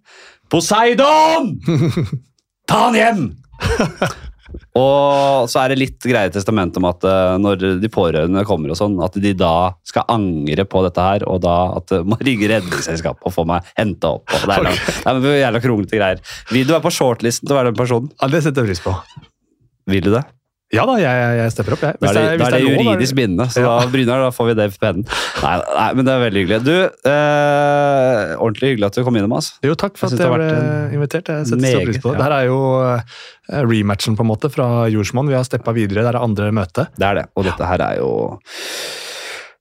Poseidon! Ta han hjem! Og så er det litt greie testament om at eh, når de pårørende kommer, og sånn, at de da skal angre på dette her, og da at det må ringe Redningsselskapet og få meg henta opp. Og det er, Ok. det er jævla kronglete greier. Vil du være på shortlisten til å være den personen? Ja, Det setter jeg pris på. Vil du det? Ja da, jeg, jeg, jeg stepper opp, jeg. Da er det, hvis da er det lov, da juridisk bindende, så Ja. da, Brynar, da får vi det på pennen. Nei, nei, men det er veldig hyggelig. Du, eh, ordentlig hyggelig at du kom innom. Altså. Jo, takk for Jeg at jeg ble invitert. Jeg setter stor pris på det. ja. Dette er jo eh, rematchen på en måte fra Jordsmonn. Vi har steppa videre. Det er andre møte. Det er det. Og dette her er jo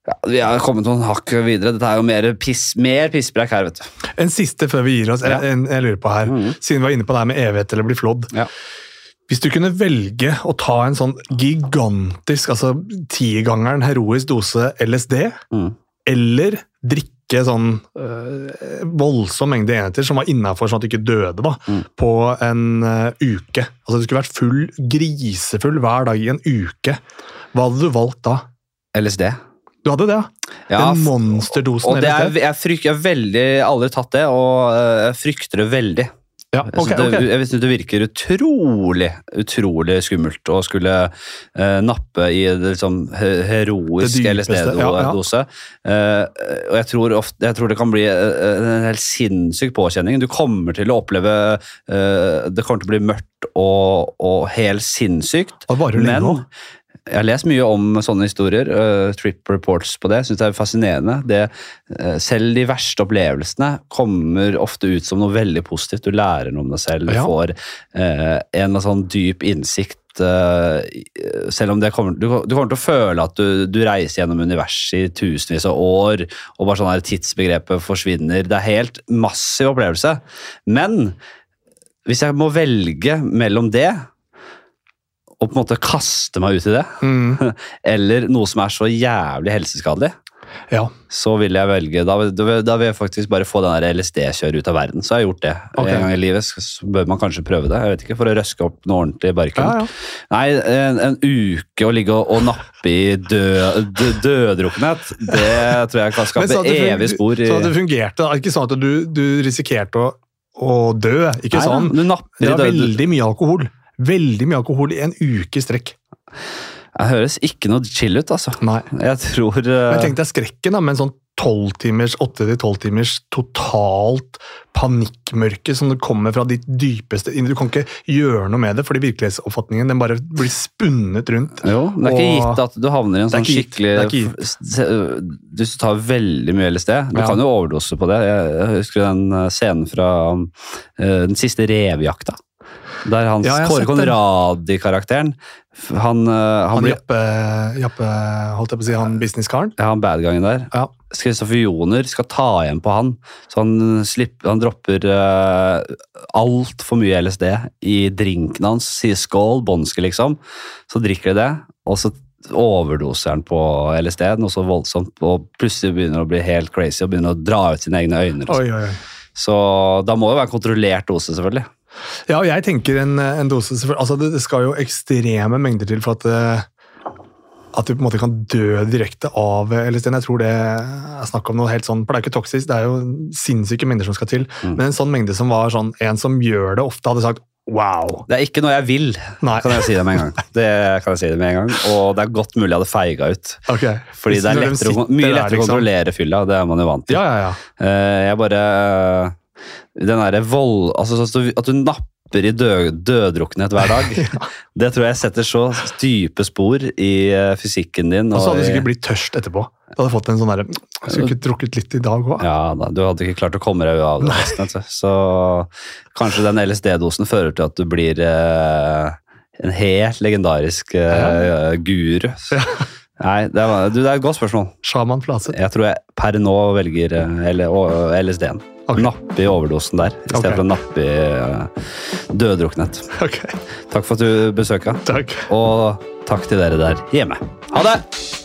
ja, Vi har kommet noen hakk videre. Dette er jo mer, piss, mer pisspreik her, vet du. En siste før vi gir oss. Jeg, en- jeg lurer på her, mm. Siden vi var inne på det her med evighet eller bli flådd. Ja. Hvis du kunne velge å ta en sånn gigantisk, altså tigangeren heroisk dose LSD, Mm. eller drikke sånn øh, voldsom mengde enheter som var innafor sånn at du ikke døde, da, Mm. på en øh, uke. Altså Du skulle vært full, grisefull hver dag i en uke. Hva hadde du valgt da? LSD. Du hadde det, ja? Den monsterdosen og det er, jeg, har veldig aldri tatt det, og øh, jeg frykter det veldig. Ja, Jeg ok, synes det, okay. jeg synes det virker utrolig utrolig skummelt å skulle eh, nappe i det liksom he- heroisk LSD-dose. ja, og jeg tror, ofte, jeg tror det kan bli eh, en helt sinnssyk påkjenning. Du kommer til å oppleve eh, Det kommer til å bli mørkt og, og helt sinnssykt. Men. Jeg har lest mye om sånne historier. Uh, trip reports på det. Synes det er fascinerende. Det, uh, selv de verste opplevelsene kommer ofte ut som noe veldig positivt. Du lærer noe om deg selv. Du Ja. får uh, en sånn dyp innsikt. selv om det kommer, du, du kommer til å føle at du, du reiser gjennom universet i tusenvis av år, og bare sånn her tidsbegrepet forsvinner. Det er helt massiv opplevelse. Men hvis jeg må velge mellom det og på en måte kaste meg ut i det, Mm, eller noe som er så jævlig helseskadelig, ja. så vil jeg velge Da, da vil jeg faktisk bare få den LSD-kjøret ut av verden. Så har jeg gjort det Okay. en gang i livet. Så bør man kanskje prøve det. Jeg vet ikke, For å røske opp noe ordentlig barken. ja, ja. Nei, en, en uke å ligge og, og nappe i død, dø, døddrukkenhet, det tror jeg kan skape evig spor. i- Så det fungerte. da. Ikke sånn at du, du risikerte å, å dø. Ikke Nei, sånn. Du napper Det i død. veldig mye alkohol. Veldig mye alkohol i en uke i strekk. Det høres ikke noe chill ut, altså. Nei. Jeg tror uh... Men tenk deg skrekken da, med en sånn 12 timers, 8-12 timers totalt panikkmørke som det kommer fra ditt dypeste inn. Du kan ikke gjøre noe med det, fordi virkelighetsoppfatningen den bare blir spunnet rundt. Jo, det er ikke gitt at du havner i en sånn skikkelig Hvis du tar veldig mye LSD Du Ja. kan jo overdose på det. Jeg husker den eh, scenen fra eh, den siste revjakta. Der hans Ja, Kåre. Conradi-karakteren Han, eh, han, Han blir, Jappe, Jappe holdt jeg på å si, han businesskaren. ja, han bad guyen der. Ja. Kristoffer Joner skal ta igjen på han. Så han, slipper, han dropper uh, altfor mye LSD i drinken hans. Sier skål, bånske, liksom. Så drikker de det, og så overdoser han på LSD, noe så voldsomt, og plutselig begynner å bli helt crazy og begynner å dra ut sine egne øyne. liksom. Oi, oi, oi. Så da må det være en kontrollert dose, selvfølgelig. Ja, og jeg tenker en, en dose altså det, det skal jo ekstreme mengder til for at eh, at du på en måte kan dø direkte av LSD. Jeg tror det er snakk om noe helt sånn, for det er jo ikke toksisk, det er jo sinnssyke mengder som skal til. Mm. Men en sånn mengde som var sånn, en som gjør det ofte, hadde sagt wow. Det er ikke noe jeg vil, Nei, kan jeg si det med en gang. Det kan jeg si det med en gang, Og det er godt mulig jeg hadde feiga ut. ok. Fordi det er lettere, mye lettere å liksom. kontrollere fylla, det er man jo vant til. Ja, ja, ja. Eh, Jeg bare Den derre vold... Altså at du- napper i død, døddrukkenhet hver dag, det tror jeg setter så dype spor i eh, fysikken din. Og så hadde du sikkert blitt tørst etterpå. Du hadde fått en sånn derre Jeg skulle ikke drukket litt i dag òg. Ja, da, Du hadde ikke klart å komme deg av det. nesten. Så kanskje den LSD-dosen fører til at du blir eh, en helt legendarisk eh, guru. Nei, det, var, du, det er et godt spørsmål. Sjaman Flatseth. Jeg tror jeg per nå velger uh, LSD-en. Ok. Nappe i overdosen der, i stedet for å nappe i uh, døddrukkenhet. Ok, Takk for at du besøka, takk. og takk til dere der hjemme. Ha det!